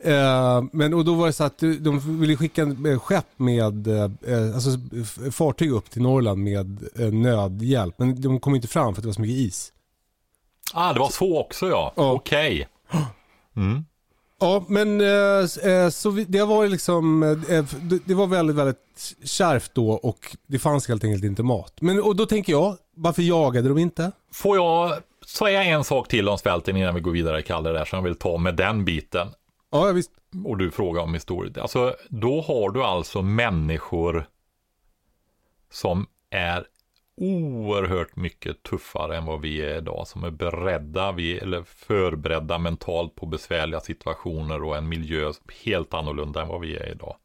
Eh, men och då var det så att de ville skicka en eh, skepp med, eh, alltså f- fartyg upp till Norrland med eh, nödhjälp. Men de kom inte fram för att det var så mycket is. Ah, det var så också ja. Ja. Okej. Ja, men eh, eh, så vi, det var liksom, eh, det, det var väldigt, väldigt kärvt då och det fanns helt enkelt inte mat. Men och då tänker jag, varför jagade de inte? Får jag säga en sak till om svälten innan vi går vidare, Kalle, där som jag vill ta med den biten. Ja, visst. Och du frågar om historia. Alltså, då har du alltså människor som är oerhört mycket tuffare än vad vi är idag. Som är beredda, vi, eller förberedda mentalt på besvärliga situationer och en miljö helt annorlunda än vad vi är idag.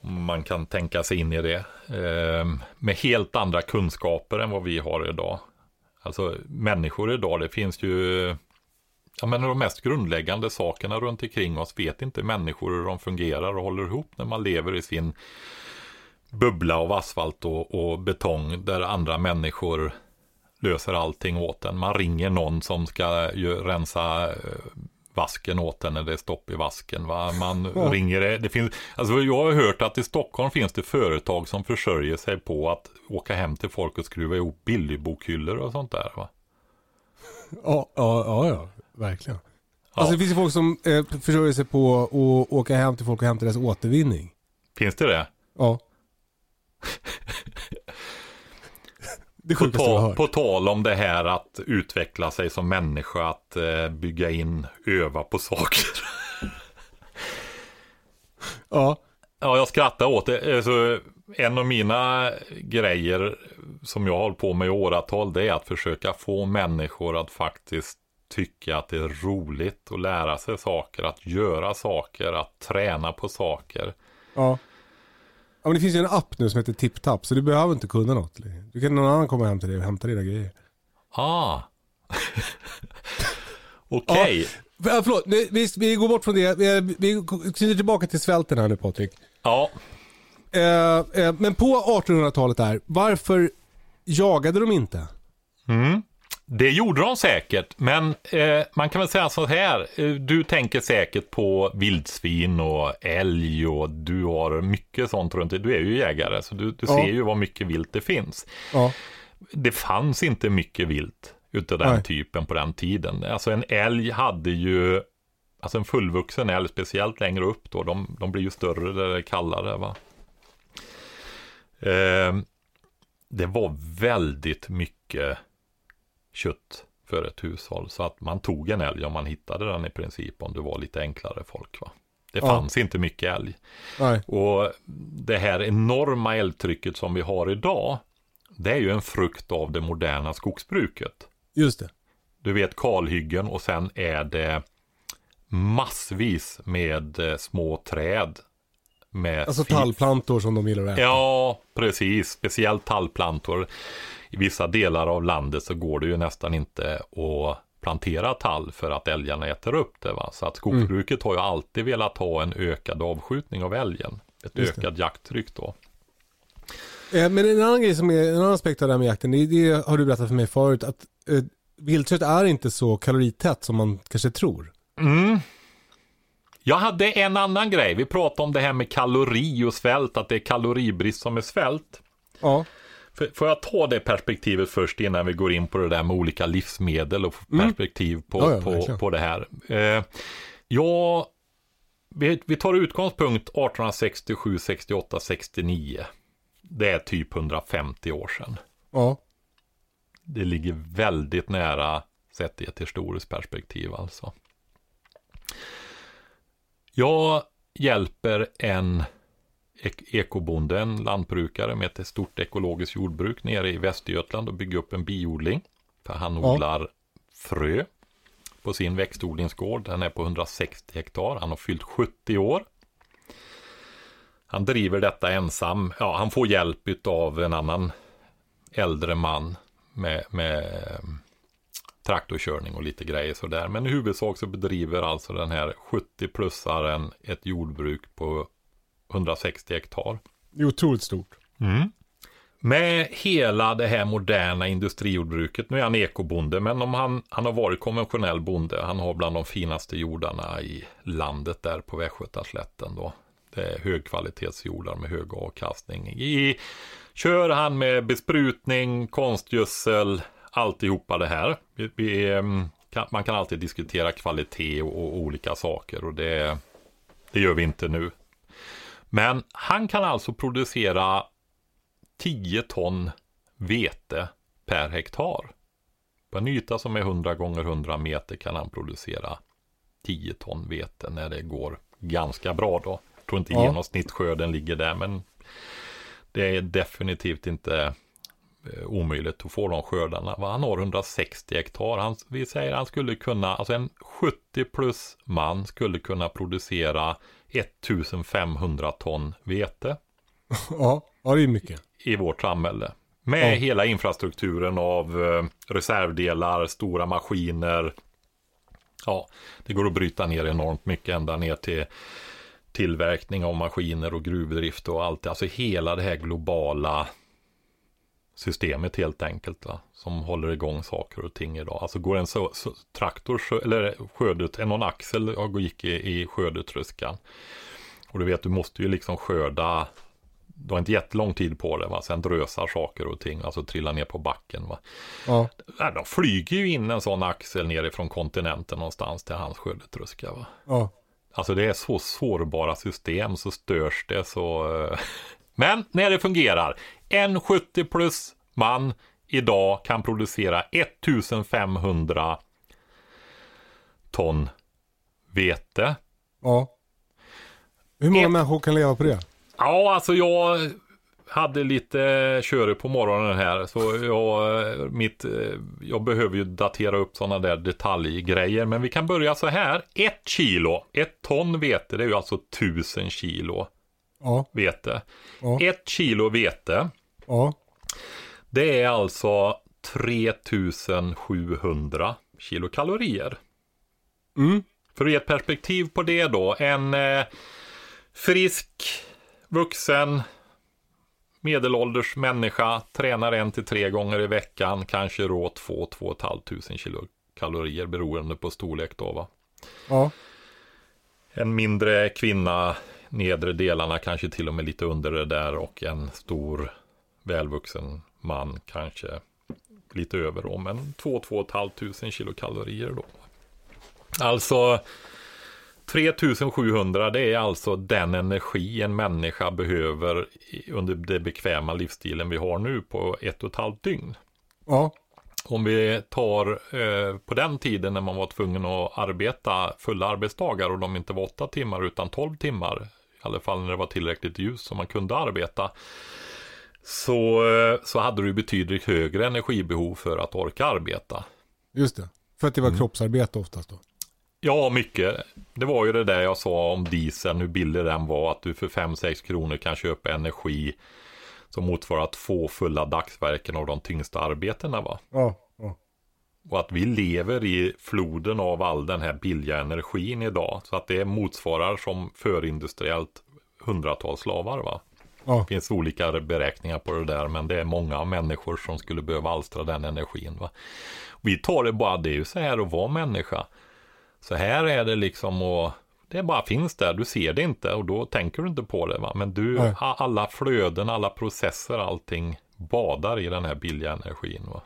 Man kan tänka sig in i det. Eh, med helt andra kunskaper än vad vi har idag. Alltså människor idag, det finns ju Ja men de mest grundläggande sakerna runt omkring oss vet inte människor hur de fungerar och håller ihop när man lever i sin bubbla av asfalt och, och betong där andra människor löser allting åt en. Man ringer någon som ska ju, rensa eh, vasken åt en när det är stopp i vasken. Va? Man [LAUGHS] ringer det. det finns, alltså jag har hört att i Stockholm finns det företag som försörjer sig på att åka hem till folk och skruva ihop billigbokhyllor och sånt där. Va? [LAUGHS] Ja, ja, ja, ja verkligen. Alltså det finns ju folk som eh, försörjer sig på att åka hem till folk och hämta deras återvinning. Finns det det? Ja. [LAUGHS] Det På, ta, på tal om det här att utveckla sig som människa, att eh, bygga in, öva på saker. Ja. ja, jag skrattar åt det. Alltså, en av mina grejer som jag har hållit på med i åratal, det är att försöka få människor att faktiskt tycka att det är roligt att lära sig saker, att göra saker, att träna på saker. Ja. Ja men det finns ju en app nu som heter TipTap så du behöver inte kunna något. Du kan någon annan komma hem till dig och hämta dina grejer. Ah. [LAUGHS] Okej. Ja, förlåt, vi, vi, går bort från det. Vi, vi knyter tillbaka till svälten här nu Patrik. Ja. Eh, eh, men på 1800-talet där, varför jagade de inte? Det gjorde de säkert, men eh, man kan väl säga så här. Eh, du tänker säkert på vildsvin och älg och du har mycket sånt runt dig. Du är ju jägare, så du, du Ja. ser ju vad mycket vilt det finns. Ja. Det fanns inte mycket vilt utav den Nej. typen på den tiden. Alltså en älg hade ju, alltså en fullvuxen älg, speciellt längre upp då, de, de blir ju större är kallare. Va? Eh, det var väldigt mycket kött för ett hushåll. Så att man tog en älg om man hittade den i princip om det var lite enklare folk. Va? Det Ja. fanns inte mycket älg. Nej. Och det här enorma älgtrycket som vi har idag, det är ju en frukt av det moderna skogsbruket. Just det. Du vet kalhyggen och sen är det massvis med eh, små träd. Med Alltså tallplantor som de gillar att äta. Ja, precis. Speciellt tallplantor. I vissa delar av landet så går det ju nästan inte att plantera tall för att älgarna äter upp det. Va? Så att skogsbruket har ju alltid velat ha en ökad avskjutning av älgen. Ett ökat jakttryck då. Eh, men en annan grej som är, en annan aspekt av det här med jakten, det, det har du berättat för mig förut, att eh, viltkött är inte så kaloritätt som man kanske tror. Jag hade en annan grej. Vi pratade om det här med kalori och svält, att det är kaloribrist som är svält. Ja. För, får jag ta det perspektivet först innan vi går in på det där med olika livsmedel och få perspektiv på, Ja, ja, på, på det här. Eh, ja, vi, vi tar utgångspunkt 1867, 68, 69. Det är typ 150 år sedan. Ja. Det ligger väldigt nära sett i ett historiskt perspektiv alltså. Jag hjälper en ekobonde, en lantbrukare med ett stort ekologiskt jordbruk nere i Västergötland och bygga upp en biodling. För han Ja. odlar frö på sin växtodlingsgård. Den är på 160 hektar. Han har fyllt 70 år. Han driver detta ensam. Ja, han får hjälp av en annan äldre man med, med traktorkörning och lite grejer sådär. Men i huvudsak så bedriver alltså den här 70-plussaren ett jordbruk på 160 hektar. Det är otroligt stort. Mm. Med hela det här moderna industrijordbruket, nu är han ekobonde, men om han, han har varit konventionell bonde, han har bland de finaste jordarna i landet där på Västgötaslätten då. Det är högkvalitetsjordar med hög avkastning. I, kör han med besprutning, konstgödsel, alltihopa det här. Vi, vi, ehm, kan, man kan alltid diskutera kvalitet och, och, olika saker och det, det gör vi inte nu. Men han kan alltså producera 10 ton vete per hektar. På en yta som är 100 gånger 100 meter kan han producera 10 ton vete när det går ganska bra då. Jag tror inte ja. genomsnittsskörden ligger där men det är definitivt inte eh, omöjligt att få de skördarna. Han har 160 hektar. Han, vi säger han skulle kunna, alltså en 70 plus man skulle kunna producera 1500 ton vete. Ja, ja det är mycket. I vårt samhälle. Med ja. hela infrastrukturen av eh, reservdelar, stora maskiner. Ja, det går att bryta ner enormt mycket ända ner till tillverkning av maskiner och gruvdrift och allt. Alltså hela det här globala systemet helt enkelt. Va? Som håller igång saker och ting idag. Alltså går en så, så, traktor eller skördet, någon axel och gick i, i skördetröskan. Och du vet, du måste ju liksom skörda du har inte jättelång tid på det, va? sen drösar saker och ting, alltså trillar ner på backen. Va? Ja. De flyger ju in en sån axel nerifrån kontinenten någonstans till hans skördetröska. Va? Ja. Alltså det är så sårbara system så störs det så. Men när det fungerar. En 70 plus man idag kan producera 1500 ton vete. Ja. Hur många Ett... människor kan leva på det? Ja, alltså jag hade lite köre på morgonen här. Så jag, mitt, jag behöver ju datera upp sådana där detaljgrejer. Men vi kan börja så här. Ett kilo, ett ton vete, det är ju alltså tusen kilo ja. vete. Ja. Ett kilo vete. Ja. Det är alltså 3700 kilokalorier. Mm. För att ge ett perspektiv på det då. En eh, frisk, vuxen, medelålders människa tränar en till tre gånger i veckan, kanske då två, två och ett halvt tusen kilokalorier beroende på storlek då va. Ja. En mindre kvinna, nedre delarna kanske till och med lite under det där och en stor välvuxen man kanske lite över då, men två, två och ett halvt tusen kilokalorier då. Alltså 3700 det är alltså den energi en människa behöver under den bekväma livsstilen vi har nu på ett och ett halvt dygn. Ja. Om vi tar eh, på den tiden när man var tvungen att arbeta fulla arbetsdagar och de inte var åtta timmar utan tolv timmar. I alla fall när det var tillräckligt ljus så man kunde arbeta. Så, så hade du betydligt högre energibehov för att orka arbeta. Just det, för att det var mm. kroppsarbete oftast då. Ja, mycket. Det var ju det där jag sa om dieseln, hur billig den var. Att du för 5-6 kronor kan köpa energi som motsvarar två fulla dagsverken av de tyngsta arbetena. Va? Ja. Och att vi lever i floden av all den här billiga energin idag. Så att det motsvarar som förindustriellt hundratals slavar. Va? Ja. Det finns olika beräkningar på det där men det är många människor som skulle behöva alstra den energin. Va? Vi tar det bara, det är ju så här att vara människa. Så här är det liksom och det bara finns där, du ser det inte och då tänker du inte på det. Va? Men du, Nej. alla flöden, alla processer, allting badar i den här billiga energin. Va?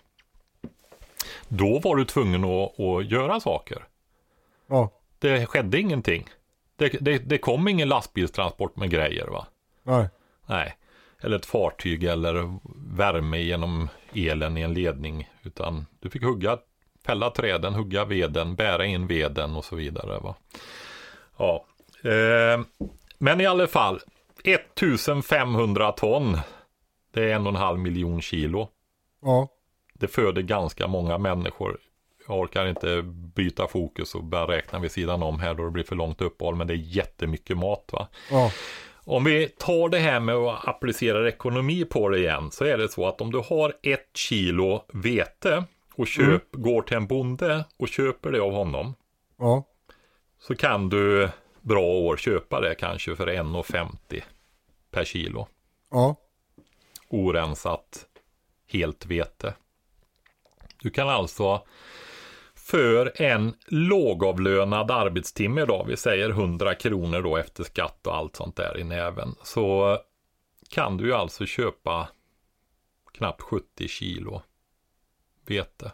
Då var du tvungen att, att göra saker. Ja. Det skedde ingenting. Det, det, det, kom ingen lastbilstransport med grejer va? Nej. Nej. Eller ett fartyg eller värme genom elen i en ledning. Utan du fick hugga fälla träden, hugga veden, bära in veden och så vidare. Va? Ja. Eh, men i alla fall, 1500 ton. Det är en och en halv miljon kilo. Ja. Det föder ganska många människor. jag orkar inte byta fokus och börja räkna vid sidan om här då det blir för långt uppehåll. Men det är jättemycket mat va. Ja. Om vi tar det här med att applicera ekonomi på det igen så är det så att om du har ett kilo vete och köp, går till en bonde och köper det av honom Ja. så kan du bra år köpa det kanske för 1,50 per kilo. Ja. Orensat helt vete. Du kan alltså för en lågavlönad arbetstimme då, vi säger 100 kronor då efter skatt och allt sånt där i näven, så kan du ju alltså köpa knappt 70 kilo vete.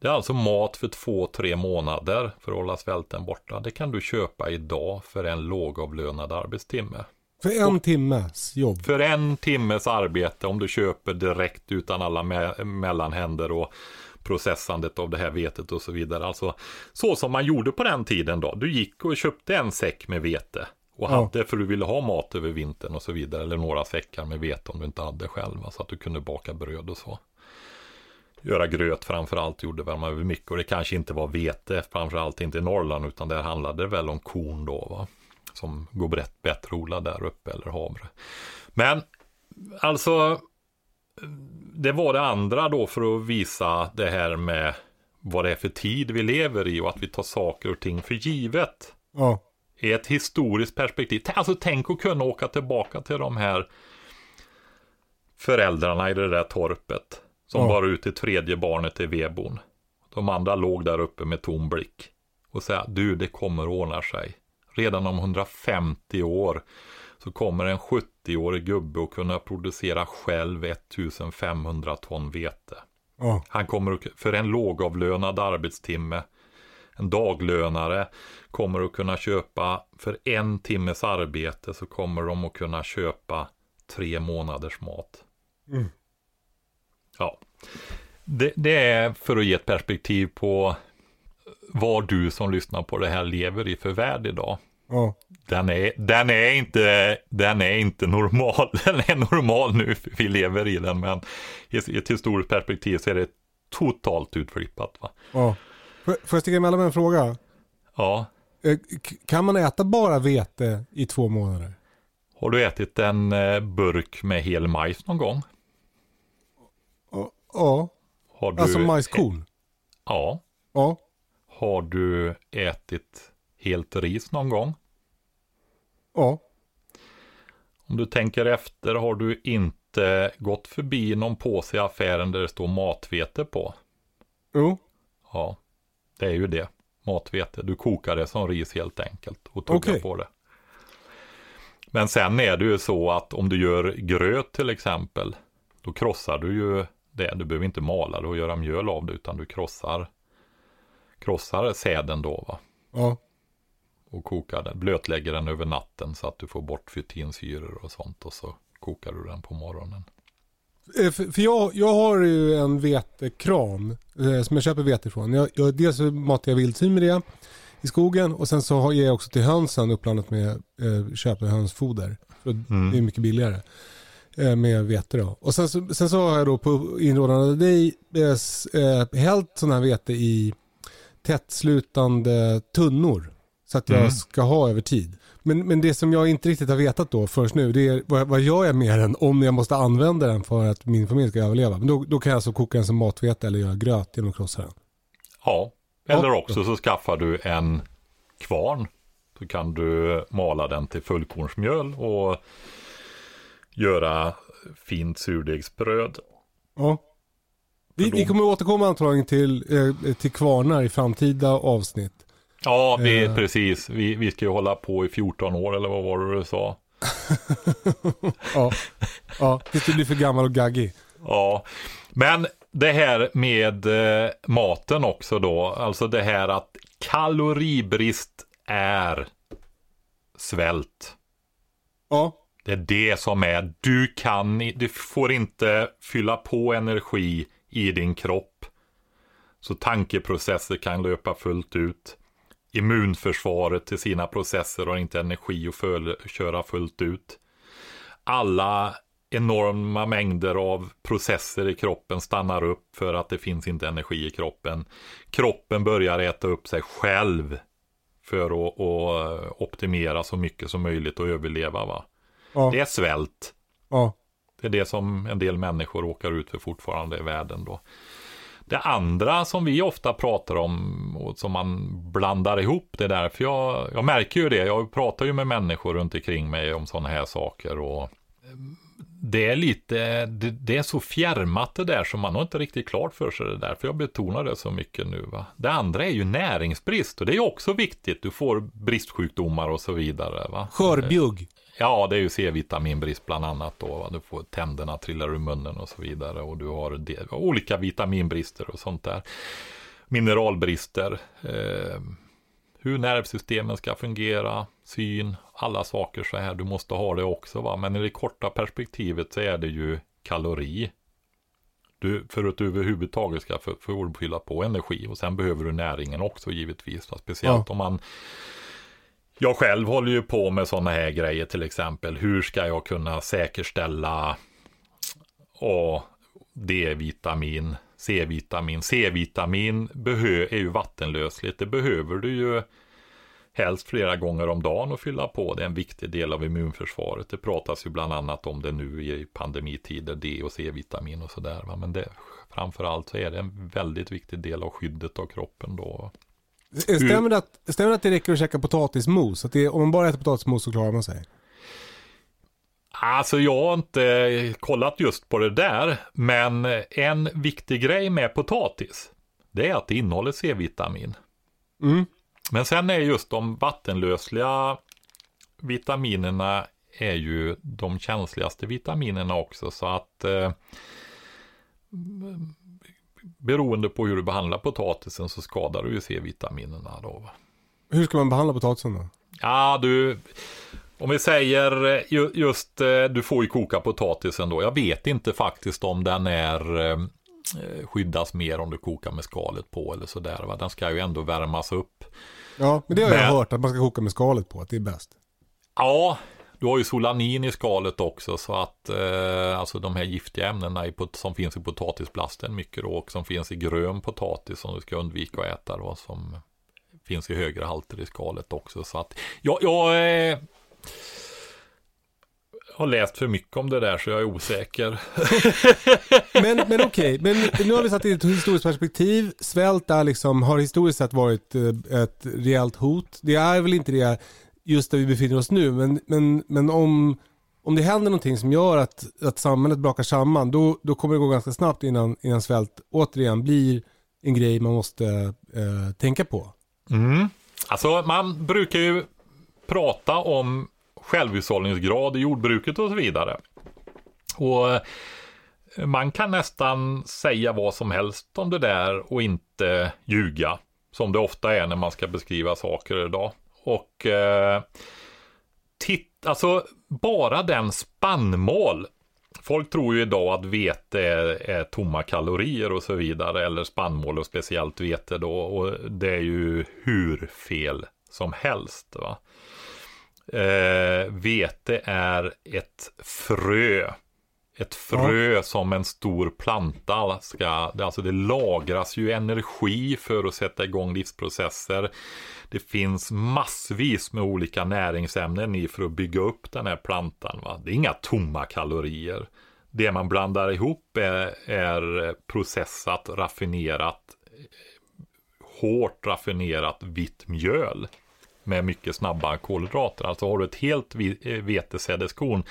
Det är alltså mat för två, tre månader för att hålla svälten borta. Det kan du köpa idag för en lågavlönad arbetstimme. För en timmes jobb. För en timmes arbete om du köper direkt utan alla me mellanhänder och processandet av det här vetet och så vidare. Alltså så som man gjorde på den tiden då. Du gick och köpte en säck med vete och Ja. hade för du ville ha mat över vintern och så vidare. Eller några säckar med vete om du inte hade själv. Så att du kunde baka bröd och så. Göra gröt framförallt gjorde väl man väl mycket och det kanske inte var vete framförallt inte i Norrland utan där handlade det väl om korn då va. Som går brett, bättre odlad där uppe eller havre. Men alltså det var det andra då för att visa det här med vad det är för tid vi lever i och att vi tar saker och ting för givet. Ja. I ett historiskt perspektiv. Alltså tänk att kunna åka tillbaka till de här föräldrarna i det där torpet. Som Ja. bar ut det tredje barnet i vedboden. De andra låg där uppe med tom blick. Och säga, du det kommer ordna sig. Redan om 150 år så kommer en 70-årig gubbe att kunna producera själv 1500 ton vete. Ja. Han kommer att, för en lågavlönad arbetstimme, en daglönare, kommer att kunna köpa, för en timmes arbete så kommer de att kunna köpa tre månaders mat. Ja, det, det är för att ge ett perspektiv på vad du som lyssnar på det här lever i för värld idag. Ja. Den är, den är inte, den är inte normal. [LAUGHS] Den är normal nu, för vi lever i den, men i ett historiskt perspektiv så är det totalt utflippat. Va? ja. Får jag sticka emellan med en fråga? Ja, Eh, Kan man äta bara vete i två månader? har du ätit en eh, burk med hel majs någon gång? Ja. Ja. Har du, Alltså majskorn? Ja. Ja. Har du ätit helt ris någon gång? Ja. Om du tänker efter, har du inte gått förbi någon påse i affären där det står matvete på? Jo. Ja, det är ju det. Matvete. Du kokar det som ris helt enkelt och tuggar Okej. på det. Men sen är det ju så att om du gör gröt till exempel, då krossar du ju det. Du behöver inte mala det och göra mjöl av det, utan du krossar, krossar säden då va. Ja. Och kokar den, blötlägger den över natten så att du får bort fytinsyror och sånt och så kokar du den på morgonen. Eh, För, jag, jag har ju en vetekran eh, som jag köper vete ifrån. Jag, jag, dels matar jag vildsvin med det i skogen och sen så har- ger jag också till hönsen uppblandat med eh, köper hönsfoder. För Det är mycket billigare eh, med vete då. Och sen så, sen så har jag då på inrådan av dig eh, hällt sån här vete i tättslutande tunnor. Så att jag Mm. ska ha över tid. Men, men det som jag inte riktigt har vetat då först nu, det är vad, vad gör jag med den om jag måste använda den för att min familj ska överleva? Men då, då kan jag alltså koka den som matvete eller göra gröt genom att krossa den. Ja, eller Ja. också så skaffar du en kvarn. Så kan du mala den till fullkornsmjöl och göra fint surdegsbröd. Ja. Vi, vi kommer återkomma antagligen till, eh, till kvarnar i framtida avsnitt. Ja, vi, Eh. precis. Vi, vi ska ju hålla på i 14 år eller vad var det du sa? [LAUGHS] Ja, ja tills du blir för gammal och gaggig. Ja, men det här med eh, maten också då. Alltså det här att kaloribrist är svält. Ja, Det är det som är, du kan, du får inte fylla på energi i din kropp. Så tankeprocesser kan löpa fullt ut. Immunförsvaret till sina processer har inte energi att föl- köra fullt ut. Alla enorma mängder av processer i kroppen stannar upp för att det finns inte energi i kroppen. Kroppen börjar äta upp sig själv för att, att optimera så mycket som möjligt och överleva. Va? Ja. Det är svält. Ja. Det är det som en del människor råkar ut för fortfarande i världen då. Det andra som vi ofta pratar om och som man blandar ihop, det är därför jag, jag märker ju det, jag pratar ju med människor runt omkring mig om sådana här saker och det är lite, det, det, är så fjärmat det där som man har inte riktigt klart för sig det där, för jag betonar det så mycket nu. Va? Det andra är ju näringsbrist och det är också viktigt, du får bristsjukdomar och så vidare. Va? Skörbjugg. Ja, det är ju C-vitaminbrist bland annat då. Va? Du får tänderna trillar ur munnen och så vidare. Och du har det, olika vitaminbrister och sånt där. Mineralbrister. Eh, hur nervsystemen ska fungera, syn, alla saker så här. Du måste ha det också. Va? Men i det korta perspektivet så är det ju kalori. Du, för att du överhuvudtaget ska få fylla på energi. Och sen behöver du näringen också givetvis. Va? Speciellt ja. om man jag själv håller ju på med sådana här grejer till exempel. Hur ska jag kunna säkerställa A, D-vitamin, C-vitamin. C-vitamin är ju vattenlösligt. Det behöver du ju helst flera gånger om dagen att fylla på. Det är en viktig del av immunförsvaret. Det pratas ju bland annat om det nu i pandemitider, D och C-vitamin och sådär. Men det, framförallt så är det en väldigt viktig del av skyddet av kroppen då. Stämmer det, att, stämmer det att det räcker att käka potatismos? Att det, om man bara äter potatismos så klarar man sig? Alltså jag har inte kollat just på det där. Men en viktig grej med potatis. Det är att det innehåller C-vitamin. Mm. Men sen är just de vattenlösliga vitaminerna är ju de känsligaste vitaminerna också. Så att eh, beroende på hur du behandlar potatisen så skadar du ju C-vitaminerna då. Hur ska man behandla potatisen då? Ja, du, om vi säger eh, just, eh, du får ju koka potatisen då. Jag vet inte faktiskt om den är eh, skyddas mer om du kokar med skalet på eller sådär. Va? Den ska ju ändå värmas upp. Ja, men det har men, jag hört att man ska koka med skalet på, att det är bäst. Ja, du har ju solanin i skalet också så att eh, alltså de här giftiga ämnena i, som finns i potatisplasten mycket då, och som finns i grön potatis som du ska undvika att äta då som finns i högre halter i skalet också så att jag, jag eh, har läst för mycket om det där så jag är osäker. [LAUGHS] men men okej, okay. men nu har vi satt i ett historiskt perspektiv. Svält är liksom, har historiskt sett varit eh, ett rejält hot. Det är väl inte det just där vi befinner oss nu. Men, men, men om, om det händer någonting som gör att, att samhället brakar samman, då, då kommer det gå ganska snabbt innan, innan svält återigen blir en grej man måste eh, tänka på. Mm. Alltså man brukar ju prata om självhushållningsgrad i jordbruket och så vidare. Och eh, man kan nästan säga vad som helst om det där och inte ljuga. Som det ofta är när man ska beskriva saker idag. Och eh, titt, alltså bara den spannmål. Folk tror ju idag att vete är, är tomma kalorier och så vidare. Eller spannmål och speciellt vete då. Och det är ju hur fel som helst. Va? Eh, vete är ett frö. Ett frö ja. som en stor planta ska, alltså det lagras ju energi för att sätta igång livsprocesser. Det finns massvis med olika näringsämnen i för att bygga upp den här plantan. Va? Det är inga tomma kalorier. Det man blandar ihop är, är processat, raffinerat, hårt raffinerat vitt mjöl med mycket snabba kolhydrater. Alltså har du ett helt vetesädeskorn,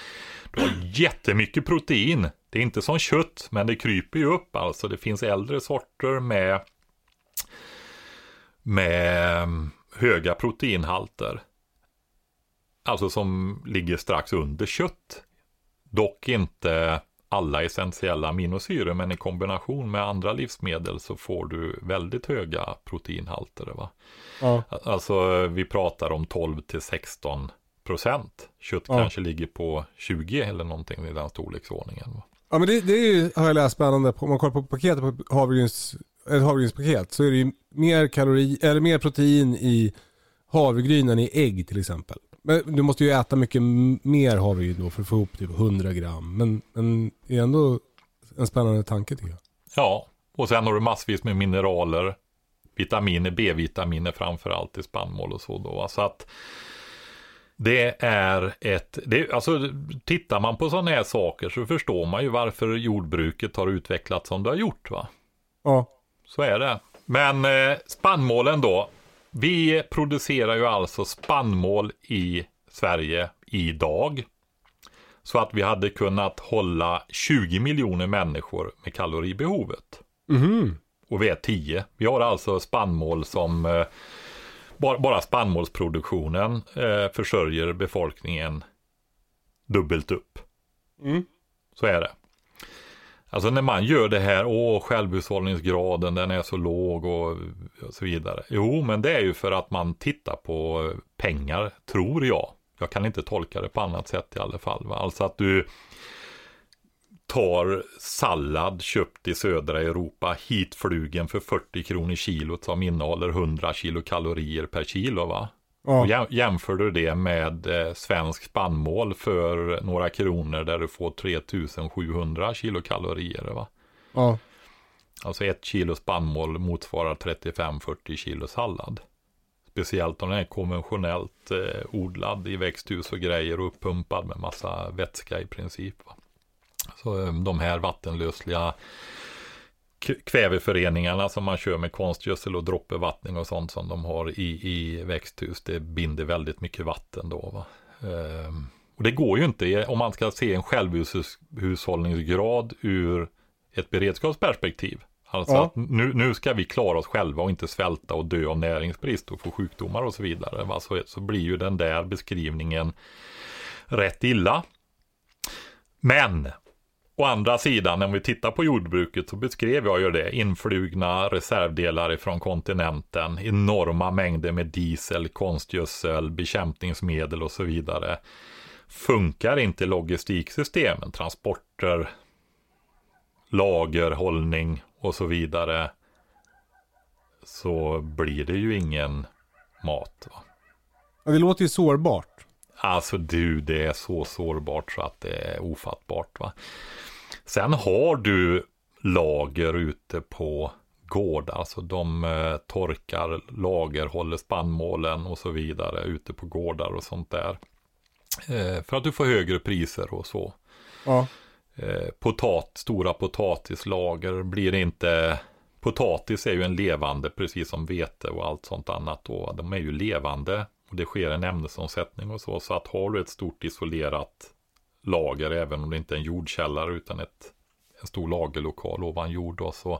du har [GASPS] jättemycket protein. Det är inte som kött, men det kryper ju upp. Alltså det finns äldre sorter med, med höga proteinhalter. Alltså som ligger strax under kött. Dock inte alla essentiella aminosyror, men i kombination med andra livsmedel så får du väldigt höga proteinhalter. Va? Ja. Alltså vi pratar om 12 till 16 procent. Kött ja. kanske ligger på 20 eller någonting i den storleksordningen. Va? Ja men det, det är ju, har jag läst spännande, om man kollar på paketet på havregryns, ett havregrynspaket så är det ju mer kalori, eller mer protein i havregryn än i ägg till exempel. Men du måste ju äta mycket mer har vi ju då för att få ihop typ 100 gram. Men, men det är ändå en spännande tanke tycker jag. Ja, och sen har du massvis med mineraler, vitaminer, B-vitaminer framför allt i spannmål och så då. Så att det är ett, det, alltså tittar man på sådana här saker så förstår man ju varför jordbruket har utvecklats som det har gjort va. Ja. Så är det. Men eh, spannmålen då. Vi producerar ju alltså spannmål i Sverige idag. Så att vi hade kunnat hålla 20 miljoner människor med kaloribehovet. Mhm. Och vi är 10. Vi har alltså spannmål som eh, bara, bara spannmålsproduktionen eh, försörjer befolkningen dubbelt upp. Mm. Så är det. Alltså när man gör det här, åh självhushållningsgraden den är så låg och, och så vidare. Jo, men det är ju för att man tittar på pengar, tror jag. Jag kan inte tolka det på annat sätt i alla fall. Va? Alltså att du tar sallad köpt i södra Europa hitflugen för 40 kronor kilot som innehåller 100 kilokalorier per kilo va? Ja. Och jäm- jämför du det med eh, svensk spannmål för några kronor där du får 3700 kilokalorier va? Ja. Alltså ett kilo spannmål motsvarar 35-40 kilo sallad. Speciellt om den är konventionellt eh, odlad i växthus och grejer och uppumpad med massa vätska i princip. Va? Så eh, de här vattenlösliga kväveföreningarna som man kör med konstgödsel och droppevattning och sånt som de har i, i växthus, det binder väldigt mycket vatten då. Va? Ehm, och det går ju inte om man ska se en självhushållningsgrad ur ett beredskapsperspektiv. Alltså Ja. att nu, nu ska vi klara oss själva och inte svälta och dö av näringsbrist och få sjukdomar och så vidare. Va? Så, så blir ju den där beskrivningen rätt illa. Men Å andra sidan, om vi tittar på jordbruket så beskrev jag ju det. Influgna reservdelar ifrån kontinenten, enorma mängder med diesel, konstgödsel, bekämpningsmedel och så vidare. Funkar inte logistiksystemen, transporter, lagerhållning och så vidare. Så blir det ju ingen mat. Va? ja. Det låter ju sårbart. Alltså du, det är så sårbart så att det är ofattbart. va. Sen har du lager ute på gård, alltså de eh, torkar, lagerhåller spannmålen och så vidare ute på gårdar och sånt där. Eh, för att du får högre priser och så. Ja. Eh, potat, stora potatislager blir inte Potatis är ju en levande, precis som vete och allt sånt annat. Då. De är ju levande och det sker en ämnesomsättning och så. Så att har du ett stort isolerat lager, även om det inte är en jordkällare utan ett, en stor lagerlokal ovan jord då, så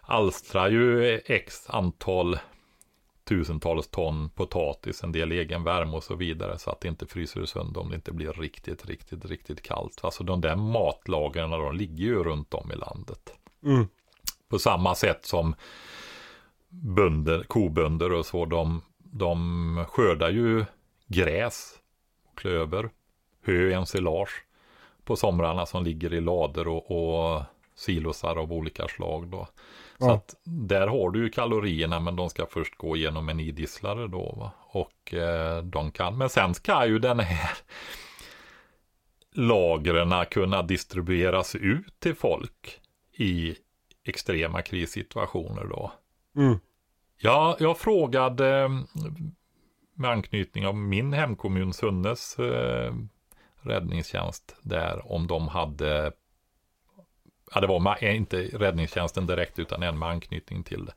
alstrar ju x antal tusentals ton potatis, en del egen värme och så vidare så att det inte fryser sönder om det inte blir riktigt, riktigt, riktigt kallt. Alltså de där matlagren de ligger ju runt om i landet. Mm. På samma sätt som bönder, kobönder och så, de, de skördar ju gräs, klöver, hö, ensilage på somrarna som ligger i lader och, och silosar av olika slag då. Så Ja. att där har du ju kalorierna men de ska först gå igenom en idisslare då va. Och eh, de kan, men sen ska ju den här lagren kunna distribueras ut till folk i extrema krissituationer då. Mm. Ja, jag frågade eh, med anknytning av min hemkommun Sunnes eh, räddningstjänst där om de hade Ja, det var eh, inte räddningstjänsten direkt utan en med anknytning till det.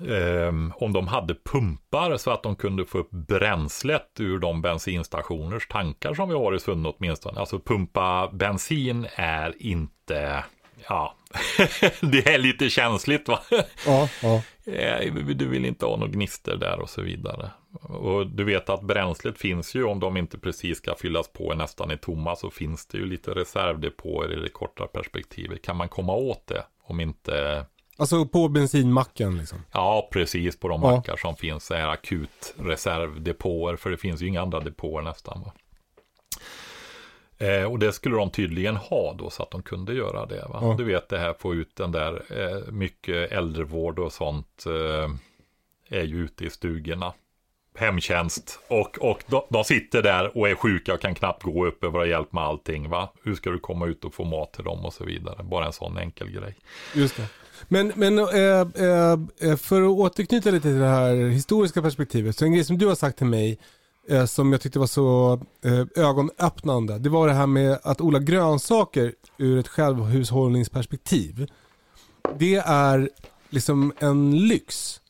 Ehm, om de hade pumpar så att de kunde få upp bränslet ur de bensinstationers tankar som vi har i Sunne åtminstone. Alltså pumpa bensin är inte, ja, [LAUGHS] det är lite känsligt va. Ja, ja. Eh, Du vill inte ha några gnister där och så vidare. Och du vet att bränslet finns ju om de inte precis ska fyllas på nästan i tomma så finns det ju lite reservdepåer i det korta perspektivet. Kan man komma åt det om inte Alltså på bensinmacken liksom. Ja, precis på de Ja. mackar som finns så här akut reservdepåer. För det finns ju inga andra depåer nästan. Va? Eh, och det skulle de tydligen ha då så att de kunde göra det. Ja. Du vet det här få ut den där, eh, mycket äldrevård och sånt eh, är ju ute i stugorna. hemtjänst och, och de, de, sitter där och är sjuka och kan knappt gå upp och vara hjälp med allting. Va? Hur ska du komma ut och få mat till dem och så vidare. Bara en sån enkel grej. Just det. Men, men äh, äh, för att återknyta lite till det här historiska perspektivet. Så en grej som du har sagt till mig äh, som jag tyckte var så ögonöppnande. Det var det här med att odla grönsaker ur ett självhushållningsperspektiv. Det är liksom en lyx.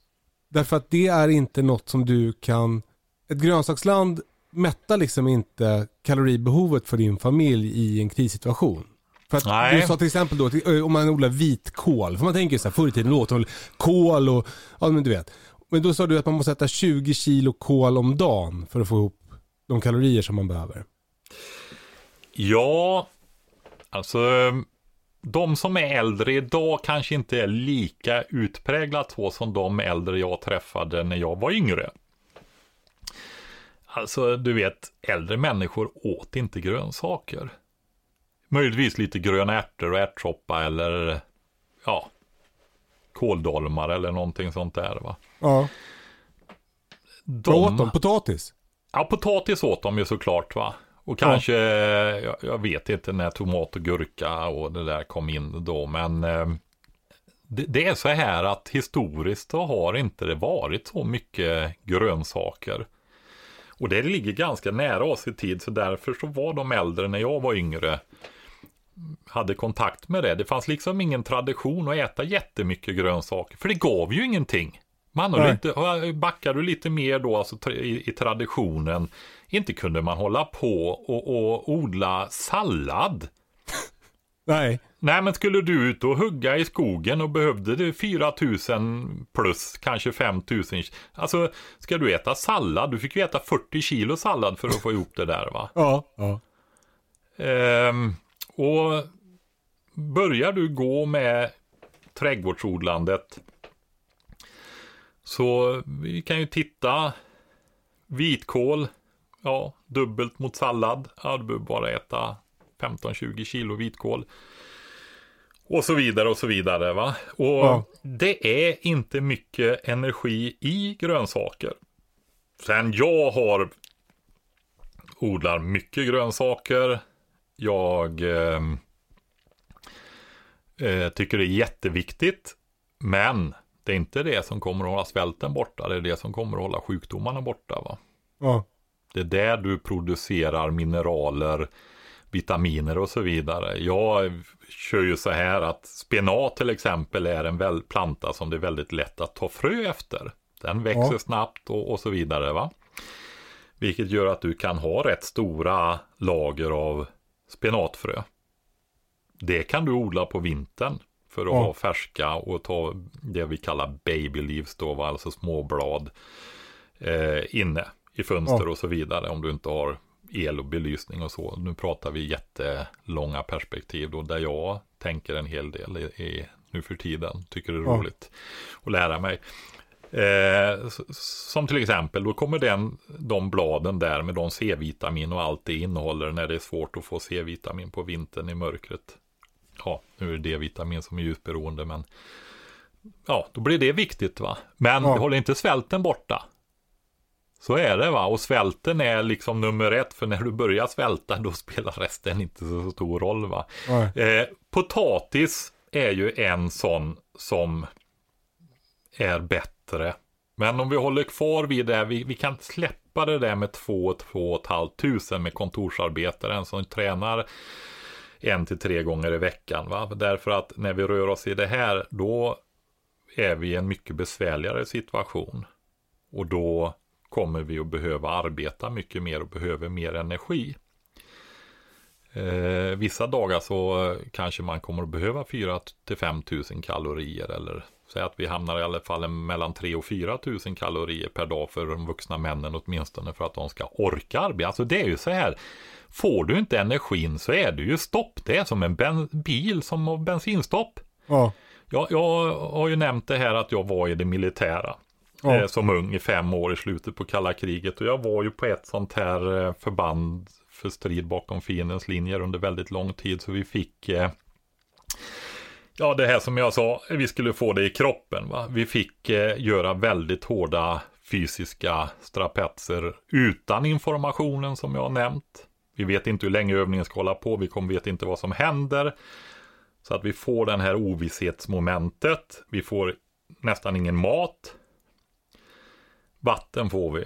Därför att det är inte något som du kan, ett grönsaksland mättar liksom inte kaloribehovet för din familj i en krissituation. För att Nej. du sa till exempel då, om man odlar vitkål, för man tänker så här, förr i tiden åt man kål och, ja men du vet. Men då sa du att man måste äta 20 kilo kol om dagen för att få ihop de kalorier som man behöver. Ja, alltså de som är äldre idag kanske inte är lika utpräglat så som de äldre jag träffade när jag var yngre. Alltså, du vet, äldre människor åt inte grönsaker. Möjligtvis lite gröna ärtor och ärtsoppa eller ja, kåldolmar eller någonting sånt där va. Ja. De... Vad åt de? Potatis? Ja, potatis åt de ju såklart va. Och kanske, ja. jag, jag, vet inte när tomat och gurka och det där kom in då, men eh, det, det, är så här att historiskt så har inte det varit så mycket grönsaker. Och det ligger ganska nära oss i tid, så därför så var de äldre när jag var yngre hade kontakt med det. Det fanns liksom ingen tradition att äta jättemycket grönsaker, för det gav ju ingenting. Man har lite, backar du lite mer då alltså i, i traditionen inte kunde man hålla på och, och odla sallad. Nej. Nej, men skulle du ut och hugga i skogen och behövde du 4000 plus, kanske 5000. Alltså, ska du äta sallad, du fick ju äta 40 kilo sallad för att få ihop det där va? Ja. ja. Ehm, och börjar du gå med trädgårdsodlandet så vi kan ju titta vitkål ja, dubbelt mot sallad. Ja, du behöver bara äta 15-20 kilo vitkål. Och så vidare och så vidare. Va? Och ja. det är inte mycket energi i grönsaker. Sen jag har odlar mycket grönsaker. Jag eh, eh, tycker det är jätteviktigt. Men det är inte det som kommer att hålla svälten borta. Det är det som kommer att hålla sjukdomarna borta. Va? Ja. Det är där du producerar mineraler, vitaminer och så vidare. Jag kör ju så här att spenat till exempel är en planta som det är väldigt lätt att ta frö efter. Den växer ja. snabbt och, och, så vidare. va. Vilket gör att du kan ha rätt stora lager av spenatfrö. Det kan du odla på vintern för att ja. ha färska och ta det vi kallar baby leaves då, alltså småblad eh, inne i fönster ja. och så vidare om du inte har el och belysning och så. Nu pratar vi jättelånga perspektiv då där jag tänker en hel del i, i nu för tiden. Tycker det är ja. roligt att lära mig. Eh, som till exempel, då kommer den, de bladen där med de C-vitamin och allt det innehåller när det är svårt att få C-vitamin på vintern i mörkret. Ja, nu är det D-vitamin som är ljusberoende men ja, då blir det viktigt va. Men ja. håller inte svälten borta. Så är det va, och svälten är liksom nummer ett, för när du börjar svälta då spelar resten inte så stor roll va. Eh, potatis är ju en sån som är bättre. Men om vi håller kvar vid det, vi, vi kan släppa det där med 2-2 tusen med kontorsarbetaren som tränar en till tre gånger i veckan. Va? Därför att när vi rör oss i det här, då är vi i en mycket besvärligare situation. Och då kommer vi att behöva arbeta mycket mer och behöver mer energi. Eh, vissa dagar så kanske man kommer att behöva 4 till 5 000 kalorier eller säg att vi hamnar i alla fall mellan 3 och 4 tusen kalorier per dag för de vuxna männen åtminstone för att de ska orka arbeta. Alltså det är ju så här. Får du inte energin så är du ju stopp. Det är som en bil som har bensinstopp. Ja. Jag, jag har ju nämnt det här att jag var i det militära ja. eh, som ung i fem år i slutet på kalla kriget. Och jag var ju på ett sånt här eh, förband för strid bakom fiendens linjer under väldigt lång tid. Så vi fick eh, Ja, det här som jag sa, vi skulle få det i kroppen. Va? Vi fick eh, göra väldigt hårda fysiska strapetser utan informationen som jag har nämnt. Vi vet inte hur länge övningen ska hålla på, vi kommer vet inte vad som händer. Så att vi får den här ovisshetsmomentet. Vi får nästan ingen mat. Vatten får vi,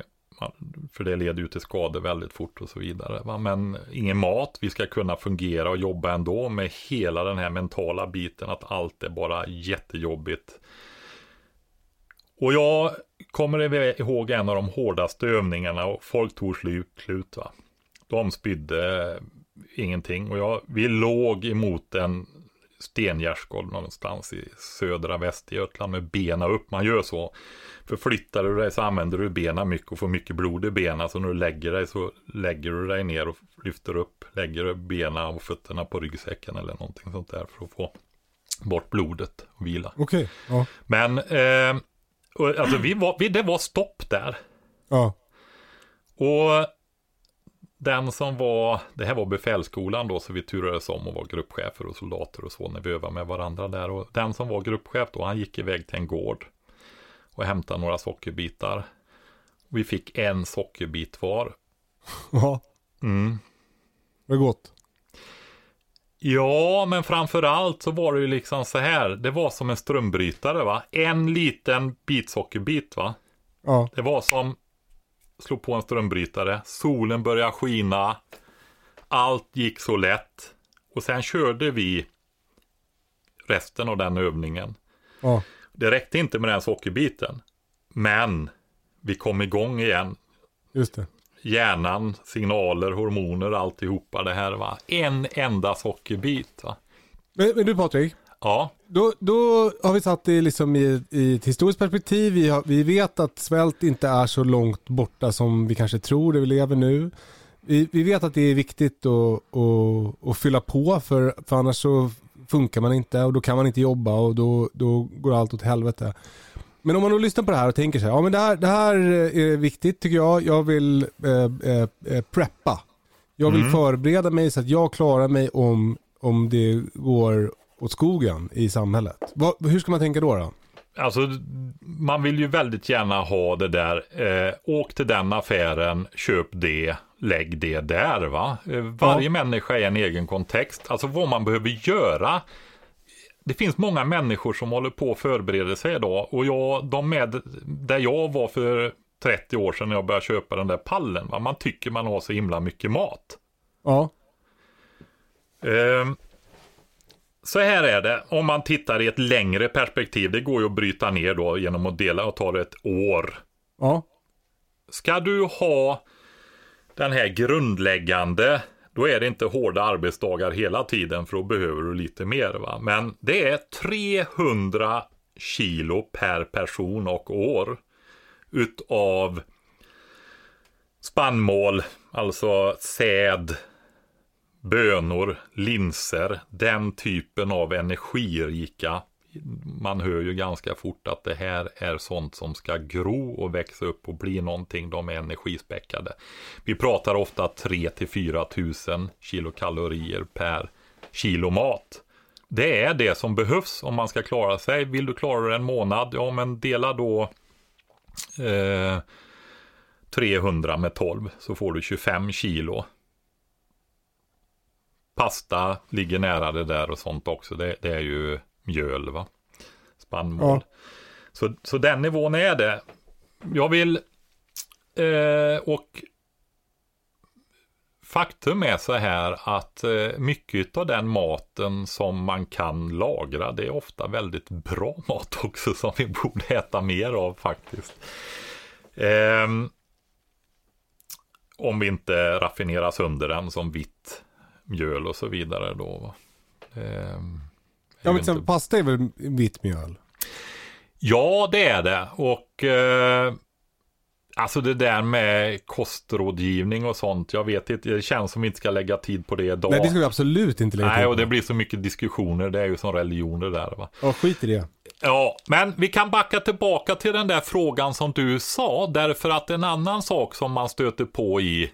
för det leder ju till skador väldigt fort och så vidare. Men ingen mat, vi ska kunna fungera och jobba ändå med hela den här mentala biten att allt är bara jättejobbigt. Och jag kommer ihåg en av de hårdaste övningarna och folk tog slut. Va? De spydde ingenting och jag, vi låg emot en stengärdsgård någonstans i södra Västergötland med bena upp. Man gör så. Förflyttar du dig så använder du benen mycket och får mycket blod i benen. Så när du lägger dig så lägger du dig ner och lyfter upp, lägger benen och fötterna på ryggsäcken eller någonting sånt där för att få bort blodet och vila. Okej. Okay. Ja. Men eh, alltså vi var, vi, det var stopp där. Ja. Och den som var, det här var befälsskolan då, så vi turades om och var gruppchefer och soldater och så när vi övade med varandra där. Och den som var gruppchef då, han gick iväg till en gård och hämtade några sockerbitar. Vi fick en sockerbit var. [LAUGHS] Ja. Mm. Det gott. Ja, men framför allt så var det ju liksom så här. Det var som en strömbrytare va. En liten bit sockerbit va. Ja. Det var som slog på en strömbrytare, solen började skina, allt gick så lätt. Och sen körde vi resten av den övningen. Ja. Det räckte inte med den sockerbiten. Men vi kom igång igen. Just det. Hjärnan, signaler, hormoner, alltihopa det här var en enda sockerbit. Va? Men, men du Patrik, Ja, då, då har vi satt det liksom i, i ett historiskt perspektiv. Vi, har, vi vet att svält inte är så långt borta som vi kanske tror det vi lever nu. Vi, vi vet att det är viktigt att, att, att fylla på för, för annars så funkar man inte och då kan man inte jobba och då, då går allt åt helvete. Men om man då lyssnar på det här och tänker sig, ja men det här, det här är viktigt tycker jag. Jag vill eh, eh, eh preppa. Jag vill mm. förbereda mig så att jag klarar mig om, om det går åt skogen i samhället. Va, hur ska man tänka då? då? Alltså, man vill ju väldigt gärna ha det där. Eh, åk till den affären, köp det, lägg det där. Va? Eh, varje ja. människa är en egen kontext. Alltså vad man behöver göra. Det finns många människor som håller på att förbereda sig idag. Och jag, de med där jag var för 30 år sedan när jag började köpa den där pallen. Va? Man tycker man har så himla mycket mat. Ja. Eh, så här är det, om man tittar i ett längre perspektiv, det går ju att bryta ner då genom att dela och ta det ett år. Ja. Ska du ha den här grundläggande, då är det inte hårda arbetsdagar hela tiden för då behöver du lite mer. Va? Men det är 300 kilo per person och år utav spannmål, alltså säd, bönor, linser, den typen av energirika. Man hör ju ganska fort att det här är sånt som ska gro och växa upp och bli någonting. De är energispäckade. Vi pratar ofta 3 till 4 tusen kilokalorier per kilo mat. Det är det som behövs om man ska klara sig. Vill du klara dig en månad, ja men dela då eh, 300 med 12 så får du 25 kilo pasta ligger nära det där och sånt också. Det, det är ju mjöl, va? Spannmål. Ja. Så, så den nivån är det. Jag vill, eh, och faktum är så här att eh, mycket av den maten som man kan lagra, det är ofta väldigt bra [LAUGHS] mat också som vi borde äta mer av faktiskt. Eh, om vi inte raffinerar sönder den som vitt mjöl och så vidare då. Eh, ja, men inte... pasta är väl vitt mjöl? Ja, det är det. Och eh, alltså det där med kostrådgivning och sånt. Jag vet inte, det känns som vi inte ska lägga tid på det idag. Nej, det ska vi absolut inte lägga tid på. Nej, och det blir så mycket diskussioner. Det är ju som religioner där. Va? Ja, skit i det. Ja, men vi kan backa tillbaka till den där frågan som du sa. Därför att en annan sak som man stöter på i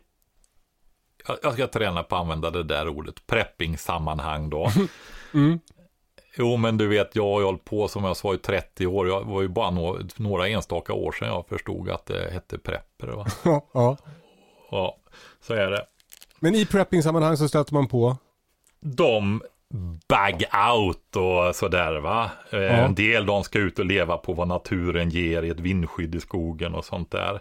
jag ska träna på att använda det där ordet, prepping-sammanhang då. [LAUGHS] Mm. Jo, men du vet, jag har ju hållit på som jag sa i 30 år. Jag var ju bara några, några enstaka år sedan jag förstod att det hette prepper. Va? Ja, [LAUGHS] ja. Ja, så är det. Men i prepping-sammanhang så stöter man på? De bag out och sådär va. Eh, Ja. En del de ska ut och leva på vad naturen ger i ett vindskydd i skogen och sånt där.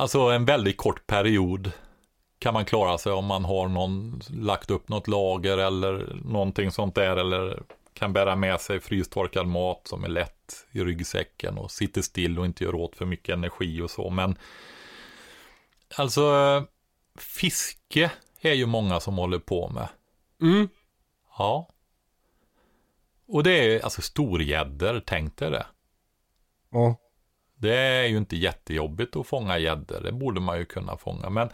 Alltså en väldigt kort period kan man klara sig om man har någon lagt upp något lager eller någonting sånt där eller kan bära med sig frystorkad mat som är lätt i ryggsäcken och sitter still och inte gör åt för mycket energi och så. Men alltså fiske är ju många som håller på med. Mm. Ja. Och det är alltså storgäddor, tänk dig det. Ja. Det är ju inte jättejobbigt att fånga gäddor, det borde man ju kunna fånga. Men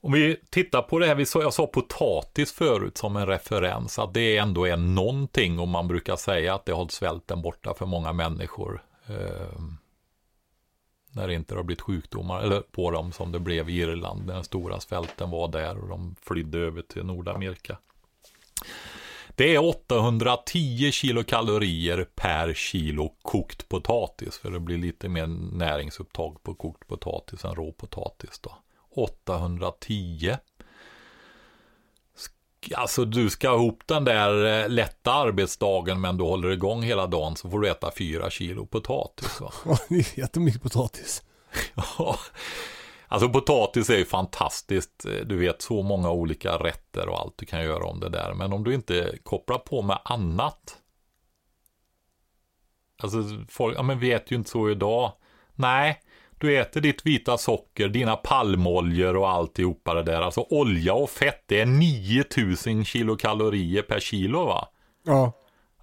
om vi tittar på det här, vi jag sa potatis förut som en referens, att det ändå är någonting och man brukar säga att det har hållit svälten borta för många människor. Eh, när det inte har blivit sjukdomar eller på dem som det blev i Irland, när den stora svälten var där och de flydde över till Nordamerika. Det är 810 kilokalorier per kilo kokt potatis. För det blir lite mer näringsupptag på kokt potatis än rå potatis då. 810. Sk- Alltså du ska ha ihop den där eh, lätta arbetsdagen men du håller igång hela dagen så får du äta 4 kilo potatis. Va? [LAUGHS] Ja, det är jättemycket potatis. [LAUGHS] Ja. Alltså potatis är ju fantastiskt. Du vet så många olika rätter och allt du kan göra om det där. Men om du inte kopplar på med annat. Alltså folk, ja men vi äter ju inte så idag. Nej, du äter ditt vita socker, dina palmoljor och alltihopa det där. Alltså olja och fett, det är 9000 kilokalorier per kilo va? Ja.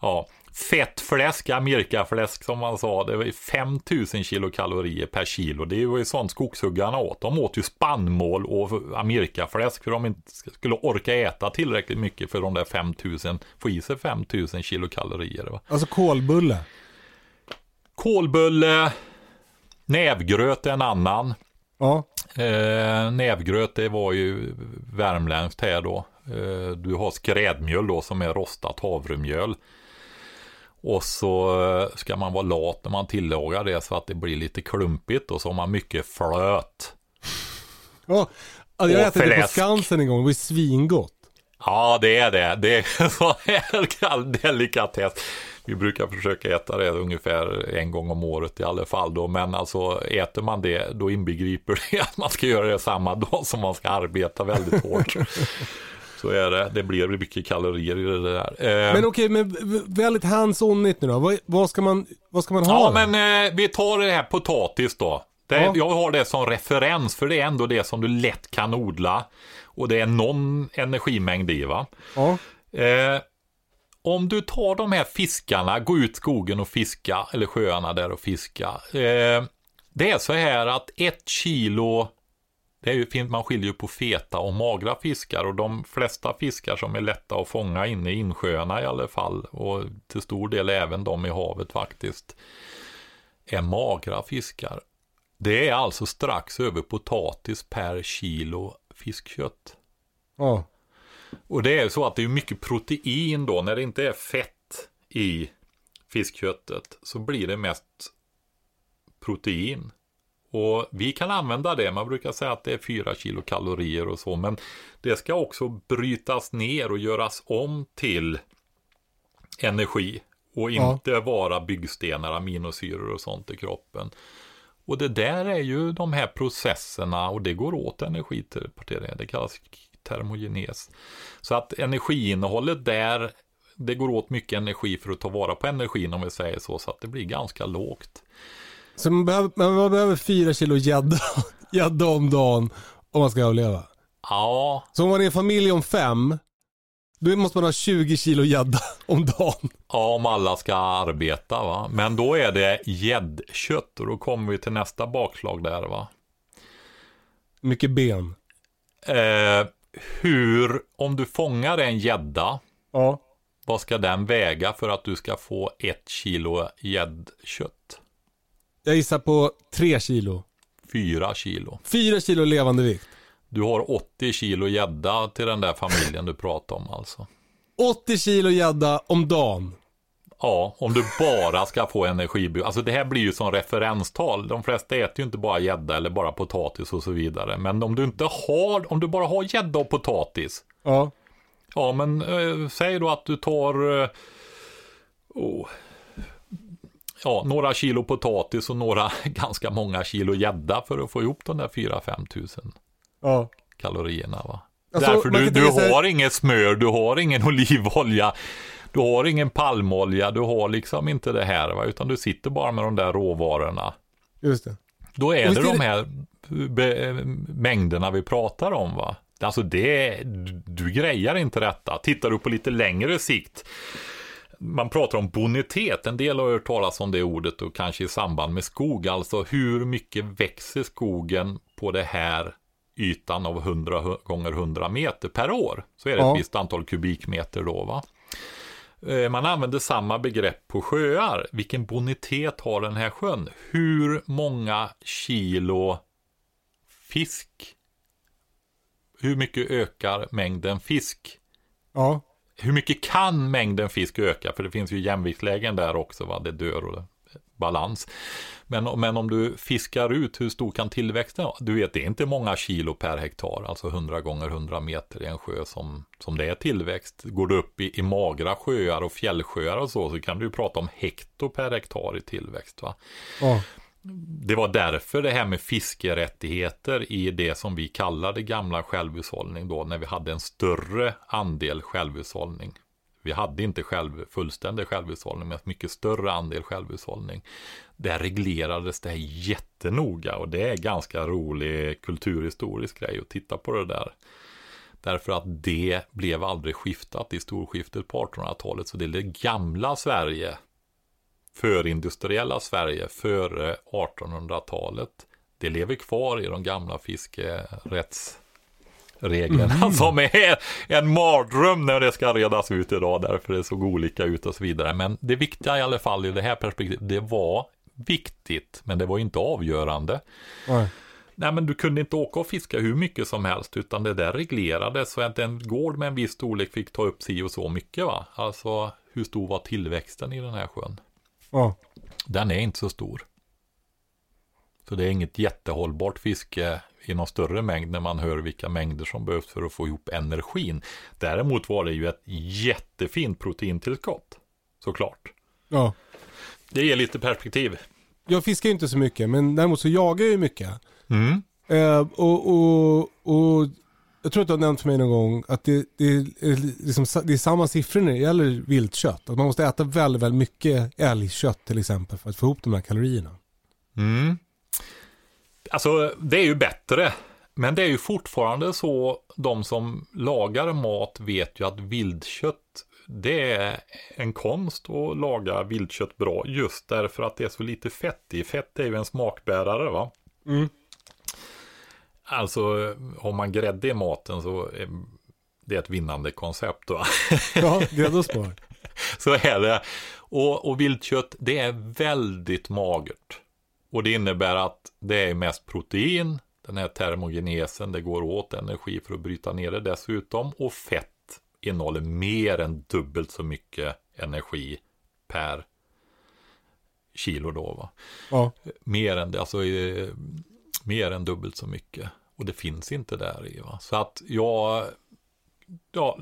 Ja, fett fläsk, amerikafläsk som man sa, det var ju 5000 kilokalorier per kilo. Det var ju sånt skogshuggarna åt. De åt ju spannmål och amerikafläsk för de inte skulle orka äta tillräckligt mycket för de där 5000, få i sig 5000 kilokalorier. Va? Alltså kolbulle. Kolbulle, nävgröt är en annan. Ja. Eh, nävgröt det var ju värmländskt här då. Eh, du har skrädmjöl då som är rostat havremjöl. Och så eh, ska man vara lat när man tillagar det så att det blir lite klumpigt och så har man mycket flöt. ja. Alltså, jag ätit det på. Skansen en gång, det var ju svingott. Ja, det är det. Det är [LAUGHS] sån här delikatess. Vi brukar försöka äta det ungefär en gång om året i alla fall då. Men alltså äter man det, då inbegriper det [LAUGHS] att man ska göra det samma dag som man ska arbeta väldigt hårt. [LAUGHS] Så är det. Det blir mycket kalorier i det där. Eh, Men okej, men väldigt hands-onigt nu då. Vad, vad, ska man, vad ska man ha Ja, då? men eh, vi tar det här potatis då. Det, Ja. Jag har det som referens för det är ändå det som du lätt kan odla. Och det är någon energimängd i va. Ja. Eh, om du tar de här fiskarna, gå ut skogen och fiska, eller sjöarna där och fiska. Eh, det är så här att ett kilo, det är ju, man skiljer på feta och magra fiskar och de flesta fiskar som är lätta att fånga inne i insjöarna i alla fall och till stor del även de i havet faktiskt är magra fiskar. Det är alltså strax över potatis per kilo fiskkött. ja. Och det är så att det är mycket protein då, när det inte är fett i fiskköttet så blir det mest protein. Och vi kan använda det, man brukar säga att det är 4 kilokalorier och så, men det ska också brytas ner och göras om till energi och Ja. inte vara byggstenar, aminosyror och sånt i kroppen. Och det där är ju de här processerna och det går åt energi till det. Det kallas termogenes. Så att energiinnehållet där, det går åt mycket energi för att ta vara på energin om vi säger så, så att det blir ganska lågt. Så man behöver, man behöver fyra kilo gädda [LAUGHS] gädda om dagen om man ska överleva. Ja, Så om man är en familj om fem, då måste man ha 20 kilo gädda [LAUGHS] om dagen. ja, om alla ska arbeta va. Men då är det gäddkött och då kommer vi till nästa bakslag där va. Mycket ben. Eh, hur, om du fångar en gädda, Ja. vad ska den väga för att du ska få ett kilo gäddkött? Jag gissar på tre kilo. Fyra kilo. Fyra kilo levande vikt. Du har 80 kilo gädda till den där familjen du pratar om alltså. 80 kilo gädda om dagen. Ja, om du bara ska få energi. Alltså det här blir ju som referenstal. De flesta äter ju inte bara gädda eller bara potatis och så vidare. Men om du inte har, om du bara har gädda och potatis. Ja. Ja, men eh, säg då att du tar eh, oh, ja, några kilo potatis och några [LAUGHS] ganska många kilo gädda för att få ihop de där 4-5 tusen Ja. kalorierna. Va? Alltså, Därför du, du har inget smör, du har ingen [LAUGHS] olivolja, du har ingen palmolja, du har liksom inte det här, va? utan du sitter bara med de där råvarorna. Just det. Då är det de här mängderna vi pratar om va. Alltså det, du, du grejar inte detta. Tittar du på lite längre sikt, man pratar om bonitet, en del har hört talas om det ordet och kanske i samband med skog, alltså hur mycket växer skogen på det här ytan av 100 hu- gånger 100 meter per år. Så är det Ja. ett visst antal kubikmeter då va. Eh, Man använder samma begrepp på sjöar. Vilken bonitet har den här sjön? Hur många kilo fisk? Hur mycket ökar mängden fisk? Ja. Hur mycket kan mängden fisk öka? För det finns ju jämviktslägen där också, va? det dör och det, balans. Men, men om du fiskar ut, hur stor kan tillväxten vara? Du vet, det är inte många kilo per hektar, alltså 100 gånger 100 meter i en sjö som, som det är tillväxt. Går du upp i, i magra sjöar och fjällsjöar och så, så kan du ju prata om hekto per hektar i tillväxt. Va? Ja. Det var därför det här med fiskerättigheter i det som vi kallade gamla självhushållning då, när vi hade en större andel självhushållning. Vi hade inte själv, fullständig självhushållning, men mycket större andel självhushållning. Där reglerades det här jättenoga och det är ganska rolig kulturhistorisk grej att titta på det där. Därför att det blev aldrig skiftat i storskiftet på 1800-talet, så det är det gamla Sverige förindustriella Sverige före 1800-talet. Det lever kvar i de gamla fiskerättsreglerna som är en mardröm när det ska redas ut idag därför det såg olika ut och så vidare. Men det viktiga i alla fall i det här perspektivet, det var viktigt men det var inte avgörande. Nej. Nej men du kunde inte åka och fiska hur mycket som helst utan det där reglerades så att en gård med en viss storlek fick ta upp si och så mycket va. Alltså hur stor var tillväxten i den här sjön? Ja. Den är inte så stor. Så det är inget jättehållbart fiske i någon större mängd när man hör vilka mängder som behövs för att få ihop energin. Däremot var det ju ett jättefint proteintillskott. Såklart. Ja. Det ger lite perspektiv. Jag fiskar ju inte så mycket, men däremot så jagar jag ju mycket. Mm. Eh, och, och, och jag tror att du har nämnt för mig någon gång att det, det, är, liksom, det är samma siffror när det gäller viltkött. Att man måste äta väldigt, väldigt mycket älgkött till exempel för att få ihop de här kalorierna. Mm. Alltså, det är ju bättre. Men det är ju fortfarande så, de som lagar mat vet ju att viltkött, det är en konst att laga viltkött bra, just därför att det är så lite fett i. Fett är ju en smakbärare va? Mm. Alltså, har man grädde i maten så är det ett vinnande koncept va? [LAUGHS] Ja, grädde och spar. Så är det. Och, och viltkött, det är väldigt magert. Och det innebär att det är mest protein, den här termogenesen, det går åt energi för att bryta ner det dessutom. Och fett innehåller mer än dubbelt så mycket energi per kilo då. Va? Ja. Mer än det, alltså eh, mer än dubbelt så mycket. Och det finns inte där i. Va? Så att jag, ja,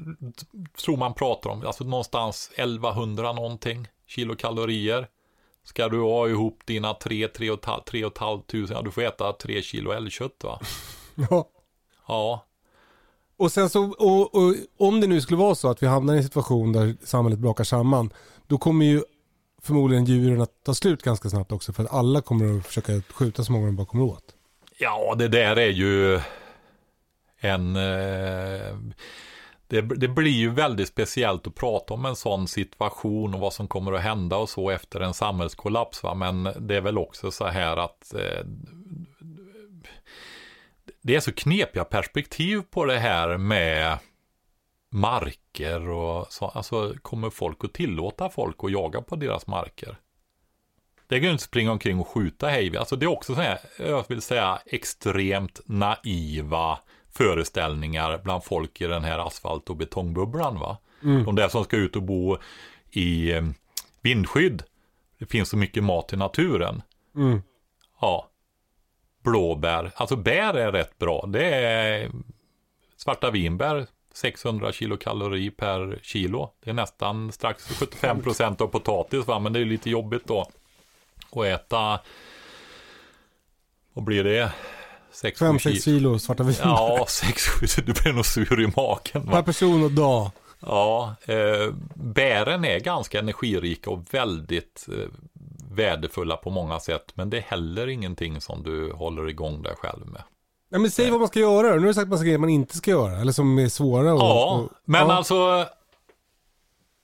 tror man pratar om, alltså någonstans 1100 någonting kilokalorier. Ska du ha ihop dina 3, 3 och ett halvt tusen, ja du får äta 3 kilo älgkött va? [LAUGHS] ja. Ja, Och sen så, och, och, om det nu skulle vara så att vi hamnar i en situation där samhället brakar samman, då kommer ju förmodligen djuren att ta slut ganska snabbt också för att alla kommer att försöka skjuta så många de bara kommer åt. Ja, det där är ju en... Eh, det, det blir ju väldigt speciellt att prata om en sån situation och vad som kommer att hända och så efter en samhällskollaps. Va? Men det är väl också så här att eh, det är så knepiga perspektiv på det här med marker och så. Alltså kommer folk att tillåta folk att jaga på deras marker? Det går ju inte att springa omkring och skjuta hej. Alltså det är också så här, jag vill säga extremt naiva föreställningar bland folk i den här asfalt och betongbubblan. Va? De där som ska ut och bo i eh, vindskydd. Det finns så mycket mat i naturen. Mm. Ja. Blåbär. Alltså bär är rätt bra. Det är svarta vinbär. 600 kilokalori per kilo. Det är nästan strax 75% av potatis va. Men det är lite jobbigt då. Att äta. Vad blir det? 6 5-6 kilo svarta vin. Ja, 6-7. Du blir nog sur i magen. Per Va? person och dag. Ja, eh, bären är ganska energirika och väldigt eh, värdefulla på många sätt. Men det är heller ingenting som du håller igång dig själv med. Ja, men säg vad man ska göra. Nu har du sagt massa grejer man inte ska göra. Eller som är svåra. Och, Ja, och, men ja. alltså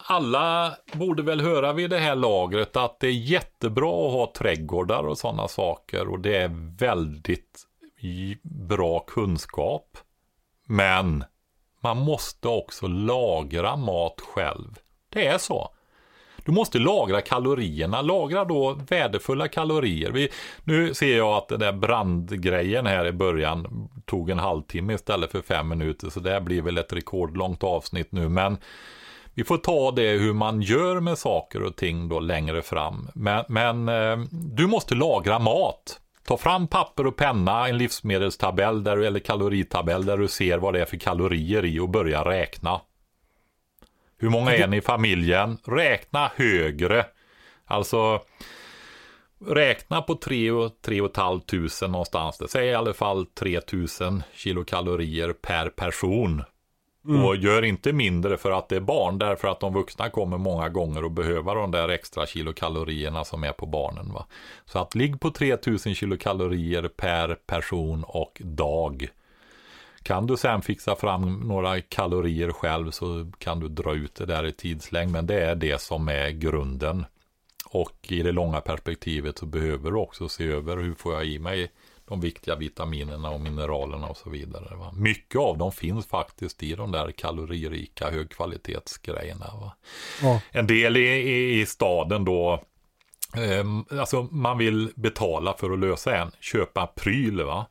alla borde väl höra vid det här lagret att det är jättebra att ha trädgårdar och sådana saker och det är väldigt bra kunskap. Men man måste också lagra mat själv. Det är så. Du måste lagra kalorierna, lagra då värdefulla kalorier. Vi, nu ser jag att den där brandgrejen här i början tog en halvtimme istället för fem minuter. Så det blir väl ett rekordlångt avsnitt nu. Men vi får ta det hur man gör med saker och ting då längre fram. Men, men eh, du måste lagra mat. Ta fram papper och penna, en livsmedelstabell där, eller kaloritabell där du ser vad det är för kalorier i och börja räkna. Hur många är ni i familjen? Räkna högre. Alltså räkna på 3 och 3 500 någonstans. Det säger i alla fall 3000 kilokalorier per person. Mm. Och gör inte mindre för att det är barn, därför att de vuxna kommer många gånger och behöver de där extra kilokalorierna som är på barnen. Va? Så att ligg på 3000 kilokalorier per person och dag. Kan du sen fixa fram några kalorier själv så kan du dra ut det där i tidslängd. Men det är det som är grunden. Och i det långa perspektivet så behöver du också se över hur får jag i mig de viktiga vitaminerna och mineralerna och så vidare. Va? Mycket av dem finns faktiskt i de där kaloririka högkvalitetsgrejerna. Va? Ja. En del i, i, i staden då, eh, alltså man vill betala för att lösa en, köpa pryl. Va?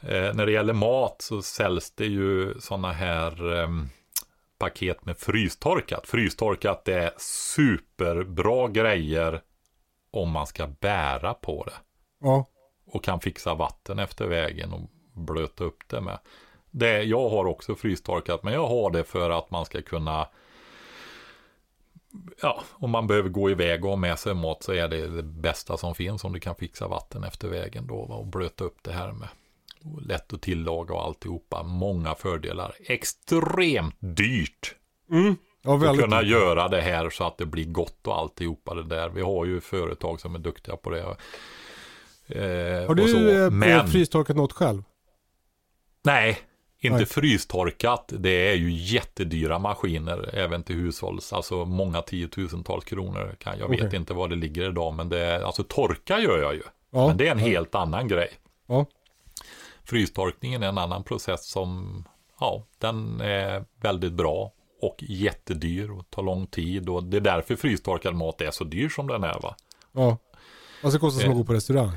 Eh, när det gäller mat så säljs det ju sådana här eh, paket med frystorkat. Frystorkat är superbra grejer om man ska bära på det Ja. Och kan fixa vatten efter vägen och blöta upp det med. Det, jag har också frystorkat men jag har det för att man ska kunna Ja, om man behöver gå iväg och ha med sig mat så är det det bästa som finns om du kan fixa vatten efter vägen då och blöta upp det här med. Lätt att tillaga och alltihopa. Många fördelar. Extremt dyrt Ja, att kunna göra det här så att det blir gott och alltihopa det där. Vi har ju företag som är duktiga på det. Eh, Har du eh, Men, frystorkat något själv? nej, inte Nej. frystorkat. Det är ju jättedyra maskiner även till hushålls. Alltså många tiotusentals kronor. Kan, jag vet Okej. inte vad det ligger idag, men det är, alltså torka gör jag ju. Ja. Men det är en helt annan grej. Ja. Frystorkningen är en annan process som, ja, den är väldigt bra och jättedyr och tar lång tid och det är därför frystorkad mat är så dyr som den är va. Ja. Alltså det kostar som att gå på restaurang.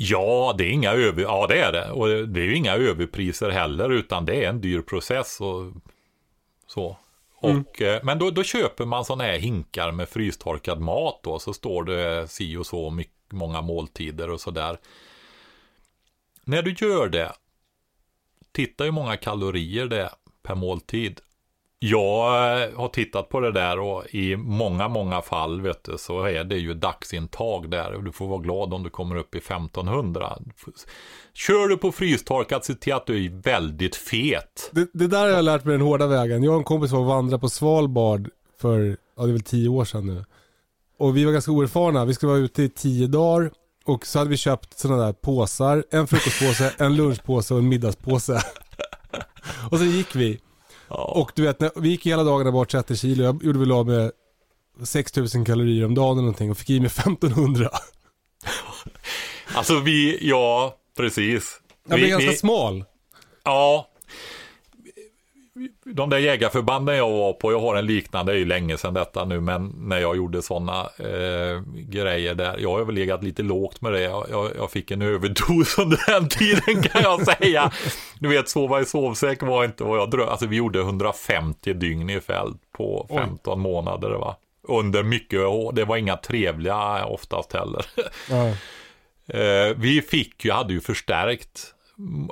Ja, det är inga över, ja det är det och det är ju inga överpriser heller utan det är en dyr process och så. Och, eh, Men då, då köper man sådana här hinkar med frystorkad mat då, så står det si och så mycket, många måltider och sådär. När du gör det, titta hur många kalorier det är per måltid. Jag eh, har tittat på det där och i många, många fall vet du, så är det ju dagsintag där och du får vara glad om du kommer upp i 1500. Kör du på frystorkat, se till att du är väldigt fet. Det, det där har jag lärt mig den hårda vägen. Jag och en kompis var och vandrade på Svalbard för, ja det är väl tio år sedan nu. Och vi var ganska oerfarna. Vi skulle vara ute i tio dagar. Och så hade vi köpt sådana där påsar. En frukostpåse, en lunchpåse och en middagspåse. [LAUGHS] och så gick vi. Och du vet, när, vi gick hela dagarna bort 30 kilo. Jag gjorde väl av med 6000 kalorier om dagen eller någonting och fick i mig 1500. Alltså vi, ja, precis. Jag Vi- blev ganska vi- smal. Ja. De där jägarförbanden jag var på, jag har en liknande, det är ju länge sedan detta nu, men när jag gjorde sådana eh, grejer där, jag har väl legat lite lågt med det, jag, jag, jag, fick en överdos [LAUGHS] under den tiden kan jag säga. Du vet, sova i sovsäck var inte vad jag drömde, alltså vi gjorde 150 dygn i fält på 15 Oj. månader va. Under mycket, det var inga trevliga oftast heller. Eh, vi fick ju, hade ju förstärkt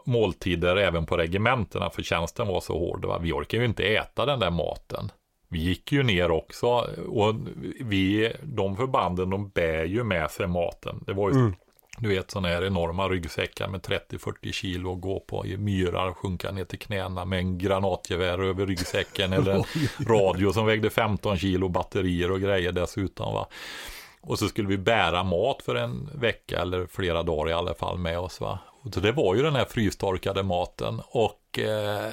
måltider även på regementena för tjänsten var så hård. Va? Vi orkade ju inte äta den där maten. Vi gick ju ner också och vi, de förbanden de bär ju med sig maten. Det var ju mm. Du vet sådana här enorma ryggsäckar med 30-40 kilo och gå på i myrar och sjunka ner till knäna med en granatgevär över ryggsäcken [LAUGHS] eller en radio som vägde 15 kilo batterier och grejer dessutom. Va? Och så skulle vi bära mat för en vecka eller flera dagar i alla fall med oss. Va? Så det var ju den här frystorkade maten och eh,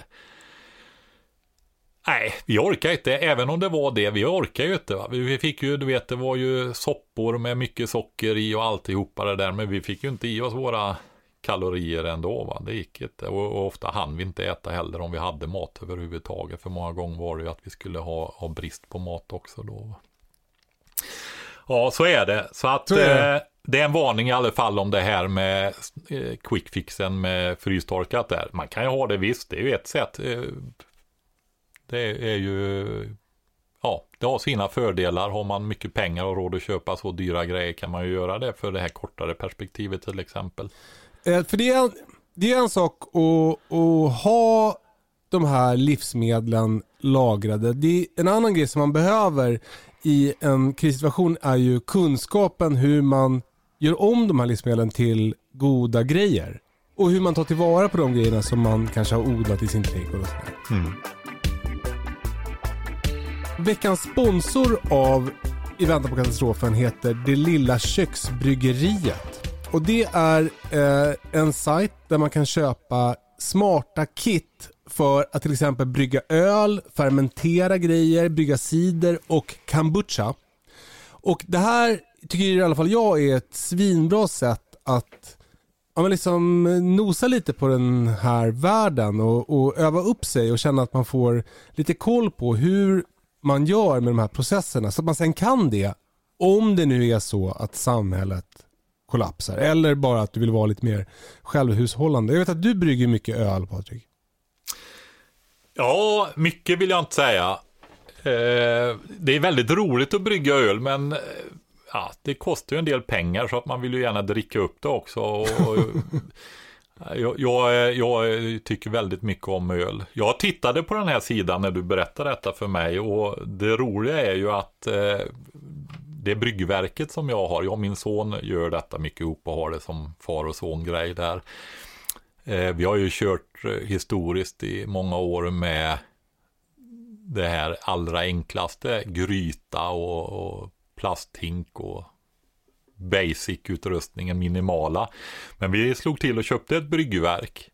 Nej, vi orkar inte, även om det var det, vi orkar ju inte. Va? Vi fick ju, du vet, det var ju soppor med mycket socker i och alltihopa det där, men vi fick ju inte i oss våra kalorier ändå. Va? Det gick inte och, och ofta hann vi inte äta heller om vi hade mat överhuvudtaget. För många gånger var det ju att vi skulle ha, ha brist på mat också då. Va? Ja, så är det. Så att så det. Är en varning i alla fall om det här med eh, quickfixen med frystorkat där. Man kan ju ha det visst, det är ju ett sätt. Eh, det är ju, ja, det har sina fördelar. Har man mycket pengar och råd att köpa så dyra grejer kan man ju göra det för det här kortare perspektivet till exempel. Eh, för det är, det är en sak att, att ha de här livsmedlen lagrade. Det är en annan grej som man behöver i en krissituation är ju kunskapen hur man gör om de här livsmedlen till goda grejer. Och hur man tar tillvara på de grejerna som man kanske har odlat i sin trädgård. Mm. Veckans sponsor av I väntan på katastrofen heter Det lilla köksbryggeriet. Och det är eh, en sajt där man kan köpa smarta kit för att till exempel brygga öl, fermentera grejer, brygga cider och kombucha. Och det här tycker i alla fall jag är ett svinbra sätt att ja, liksom eh, nosa lite på den här världen och, och öva upp sig och känna att man får lite koll på hur man gör med de här processerna så att man sen kan det om det nu är så att samhället kollapsar eller bara att du vill vara lite mer självhushållande. Jag vet att du brygger mycket öl Patrik. Ja, mycket vill jag inte säga. Eh, det är väldigt roligt att brygga öl, men eh, ja, det kostar ju en del pengar så att man vill ju gärna dricka upp det också. Och, [LAUGHS] jag, jag, jag, tycker väldigt mycket om öl. Jag tittade på den här sidan när du berättade detta för mig och det roliga är ju att eh, det bryggverket som jag har, jag och min son gör detta mycket ihop och har det som far och son grej där. Eh, vi har ju kört historiskt i många år med det här allra enklaste, gryta och, och plasthink och basic-utrustningen minimala. Men vi slog till och köpte ett bryggverk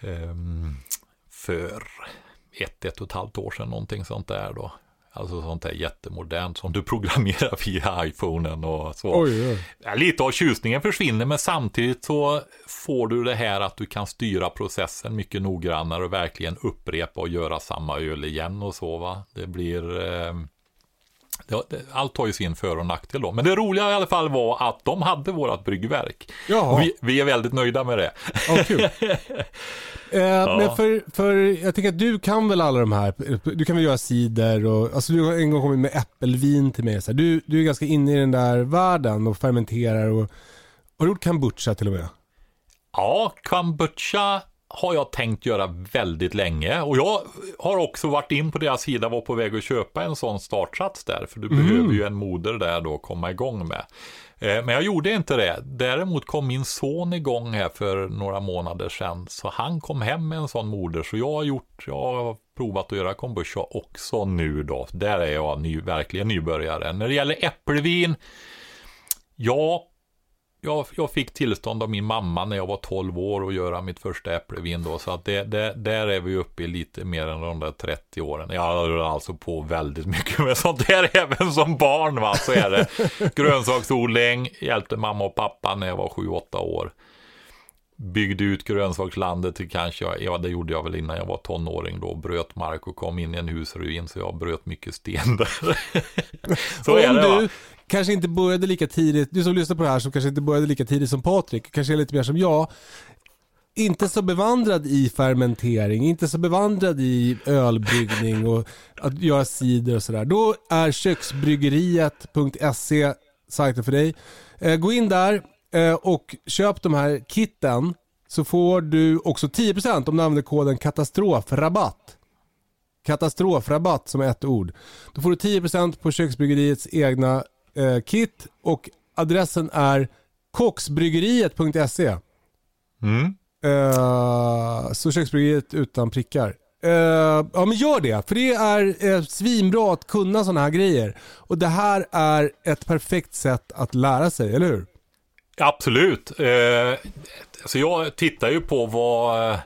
um, för ett, ett och ett halvt år sedan, någonting sånt där då. Alltså sånt där jättemodernt som du programmerar via iPhonen och så. Oj, oj. Ja, lite av tjusningen försvinner men samtidigt så får du det här att du kan styra processen mycket noggrannare och verkligen upprepa och göra samma öl igen och så va. Det blir eh, allt har ju sin för och nackdel då. Men det roliga i alla fall var att de hade vårat bryggverk. Vi, vi, är väldigt nöjda med det. Ja, kul. [LAUGHS] eh, ja. Men för, för jag tänker att du kan väl alla de här. Du kan väl göra cider och alltså du har en gång kommit med äppelvin till mig. Så du, du är ganska inne i den där världen och fermenterar och har du gjort kombucha till och med? Ja, kombucha har jag tänkt göra väldigt länge och jag har också varit in på deras sida och var på väg att köpa en sån startsats där för du mm. behöver ju en moder där då att komma igång med. Eh, men jag gjorde inte det. Däremot kom min son igång här för några månader sedan så han kom hem med en sån moder så jag har gjort, jag har provat att göra kombucha också nu då. Där är jag ny, verkligen nybörjare. När det gäller äppelvin, ja, jag, jag, fick tillstånd av min mamma när jag var 12 år att göra mitt första äpplevin då. Så att det, det, där är vi uppe i lite mer än de där 30 åren. Jag har alltså på väldigt mycket med sånt där även som barn. Va? Så är det. Grönsaksodling, hjälpte mamma och pappa när jag var 7-8 år. byggde ut grönsakslandet till kanske, ja det gjorde jag väl innan jag var tonåring då, bröt mark och kom in i en husruin så jag bröt mycket sten där. [LAUGHS] så Om är det, du kanske inte började lika tidigt, du som lyssnar på det här som kanske inte började lika tidigt som Patrik, kanske är lite mer som jag, inte så bevandrad i fermentering, inte så bevandrad i ölbryggning och att göra cider och sådär. Då är köksbryggeriet.se sajten för dig. Eh, gå in där eh, och köp de här kitten så får du också 10% om du använder koden katastrofrabatt. Katastrofrabatt som är ett ord. Då får du 10% på köksbryggeriets egna eh, kit och adressen är kocksbryggeriet.se. Mm. Uh, så köksbryggeriet utan prickar. Uh, ja men gör det, för det är uh, svinbra att kunna sådana här grejer. Och det här är ett perfekt sätt att lära sig, eller hur? Absolut. Uh, alltså jag tittar ju på vad,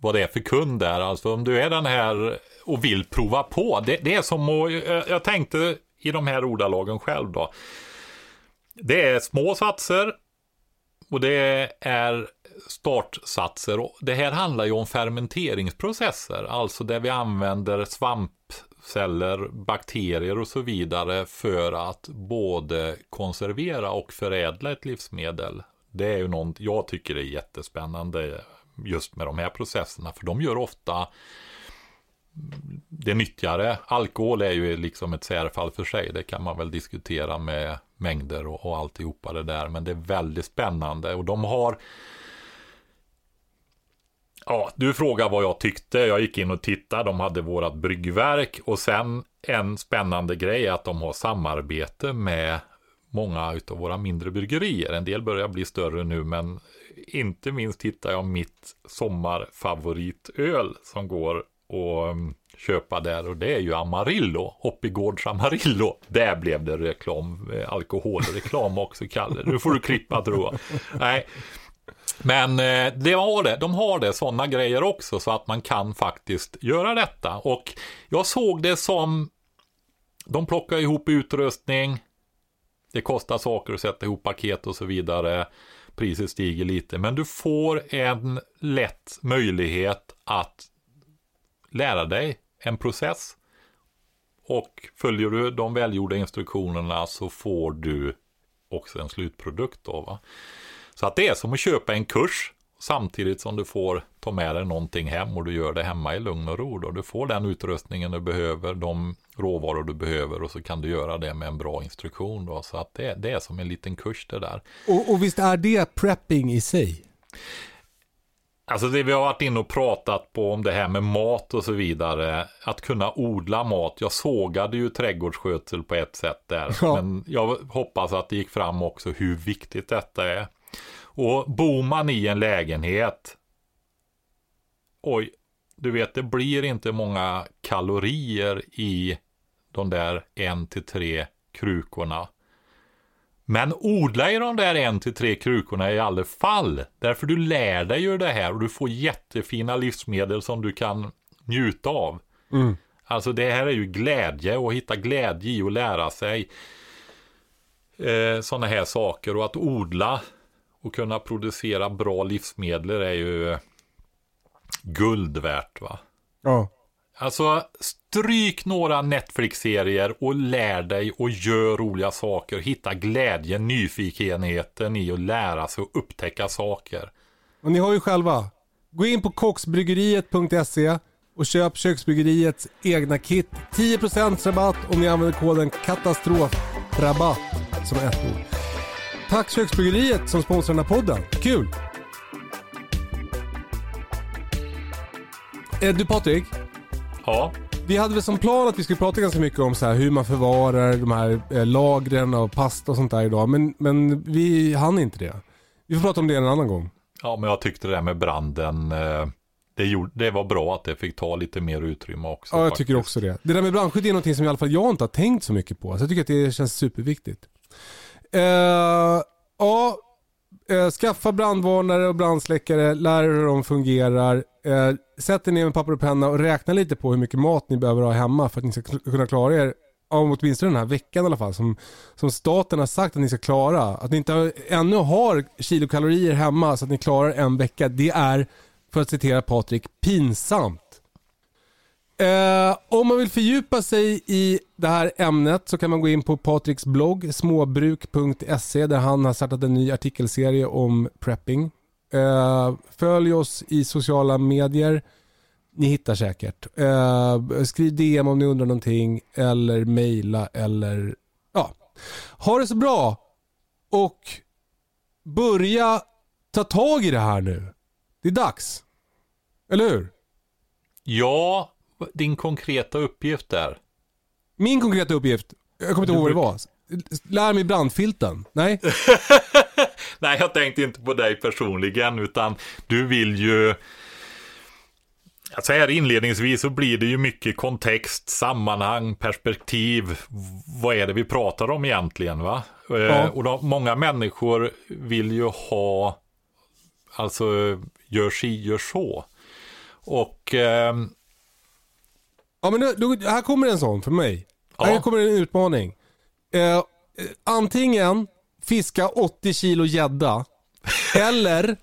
vad det är för kund där. Alltså om du är den här och vill prova på. Det, det är som att, jag tänkte i de här ordalagen själv då. Det är små satser och det är startsatser. Det här handlar ju om fermenteringsprocesser, alltså där vi använder svampceller, bakterier och så vidare för att både konservera och förädla ett livsmedel. Det är ju något jag tycker är jättespännande just med de här processerna, för de gör ofta det nyttjare. Alkohol är ju liksom ett särfall för sig. Det kan man väl diskutera med mängder och, och alltihopa det där. Men det är väldigt spännande och de har Ja, du frågar vad jag tyckte. Jag gick in och tittade. De hade vårat bryggverk och sen en spännande grej är att de har samarbete med många av våra mindre bryggerier. En del börjar bli större nu, men inte minst hittar jag mitt sommarfavoritöl som går och um, köpa där och det är ju Amarillo, Hoppigårds Amarillo. Där blev det reklam, eh, alkoholreklam också, Kalle. Nu får du klippa tror jag. Nej, men eh, det har det, de har det, sådana grejer också, så att man kan faktiskt göra detta. Och jag såg det som, de plockar ihop utrustning, det kostar saker att sätta ihop paket och så vidare. Priset stiger lite, men du får en lätt möjlighet att lära dig en process. Och följer du de välgjorda instruktionerna så får du också en slutprodukt då. Va? Så att det är som att köpa en kurs samtidigt som du får ta med dig någonting hem och du gör det hemma i lugn och ro. Då. Du får den utrustningen du behöver, de råvaror du behöver och så kan du göra det med en bra instruktion. Då. Så att det, det är som en liten kurs det där. Och, och visst är det prepping i sig? Alltså det vi har varit inne och pratat på om det här med mat och så vidare. Att kunna odla mat. Jag sågade ju trädgårdsskötsel på ett sätt där. Ja. Men jag hoppas att det gick fram också hur viktigt detta är. Och bor man i en lägenhet, oj, du vet det blir inte många kalorier i de där en till tre krukorna. Men odla i de där en till tre krukorna i alla fall. Därför du lär dig ju det här och du får jättefina livsmedel som du kan njuta av. Mm. Alltså det här är ju glädje och hitta glädje i att lära sig eh, sådana här saker och att odla och kunna producera bra livsmedel är ju guld värt va. Ja. Alltså stryk några Netflix-serier och lär dig och gör roliga saker. Hitta glädjen, nyfikenheten i att lära sig och upptäcka saker. Och ni har ju själva. Gå in på kocksbryggeriet.se och köp köksbryggeriets egna kit. 10% rabatt om ni använder koden katastrofrabatt som ett ord. Tack Köksbryggeriet som sponsrar den här podden. Kul! Eh, du Patrik? Ja? Vi hade väl som plan att vi skulle prata ganska mycket om så här hur man förvarar de här eh, lagren av pasta och sånt där idag. Men, men vi hann inte det. Vi får prata om det en annan gång. Ja, men jag tyckte det där med branden. Eh, det, gjorde, det var bra att det fick ta lite mer utrymme också. Ja, jag faktiskt. tycker också det. Det där med brandskydd är någonting som i alla fall jag inte har tänkt så mycket på. Så jag tycker att det känns superviktigt. Uh, ja, uh, skaffa brandvarnare och brandsläckare, lär er hur de fungerar. Sätt er ner med papper och penna och räkna lite på hur mycket mat ni behöver ha hemma för att ni ska kunna klara er om åtminstone den här veckan i alla fall, som, som staten har sagt att ni ska klara. Att ni inte har, ännu har kilokalorier hemma så att ni klarar en vecka. Det är, för att citera Patrik, pinsamt. Eh, om man vill fördjupa sig i det här ämnet så kan man gå in på Patriks blogg småbruk.se där han har startat en ny artikelserie om prepping. Eh, följ oss i sociala medier. Ni hittar säkert. Eh, skriv DM om ni undrar någonting eller mejla eller ja. Ha det så bra och börja ta tag i det här nu. Det är dags. Eller hur? Ja, din konkreta uppgift där. Min konkreta uppgift, jag kommer inte ihåg vad det var. Lär mig brandfilten. Nej? [LAUGHS] [LAUGHS] Nej, jag tänkte inte på dig personligen, utan du vill ju... Så här inledningsvis så blir det ju mycket kontext, sammanhang, perspektiv. Vad är det vi pratar om egentligen? va? Eh, ja. Och de, många människor vill ju ha, alltså, gör si, gör så. Och... Eh, Ja men nu, här kommer en sån för mig. Ja. Här kommer en utmaning. Eh, antingen fiska 80 kilo gädda. eller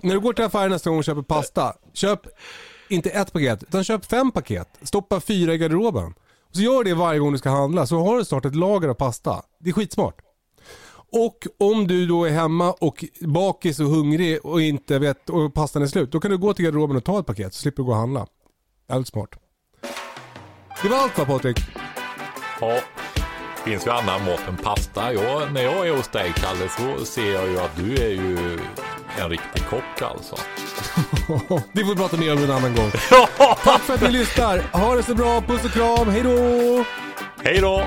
när du går till affären nästa gång och köper pasta. Köp inte ett paket utan köp fem paket. Stoppa fyra i garderoben. Och så gör det varje gång du ska handla så har du snart ett lager av pasta. Det är skitsmart. Och om du då är hemma och bakis och hungrig och inte vet och pastan är slut. Då kan du gå till garderoben och ta ett paket så slipper du gå och handla. Jävligt smart. Det var allt va Patrik? Ja, finns ju annan mat än pasta. Jag, när jag är hos dig Kalle så ser jag ju att du är ju en riktig kock alltså. [LAUGHS] det får vi prata mer om en annan gång. Tack för att ni lyssnar. Ha det så bra. Puss och kram. Hej då! Hej då!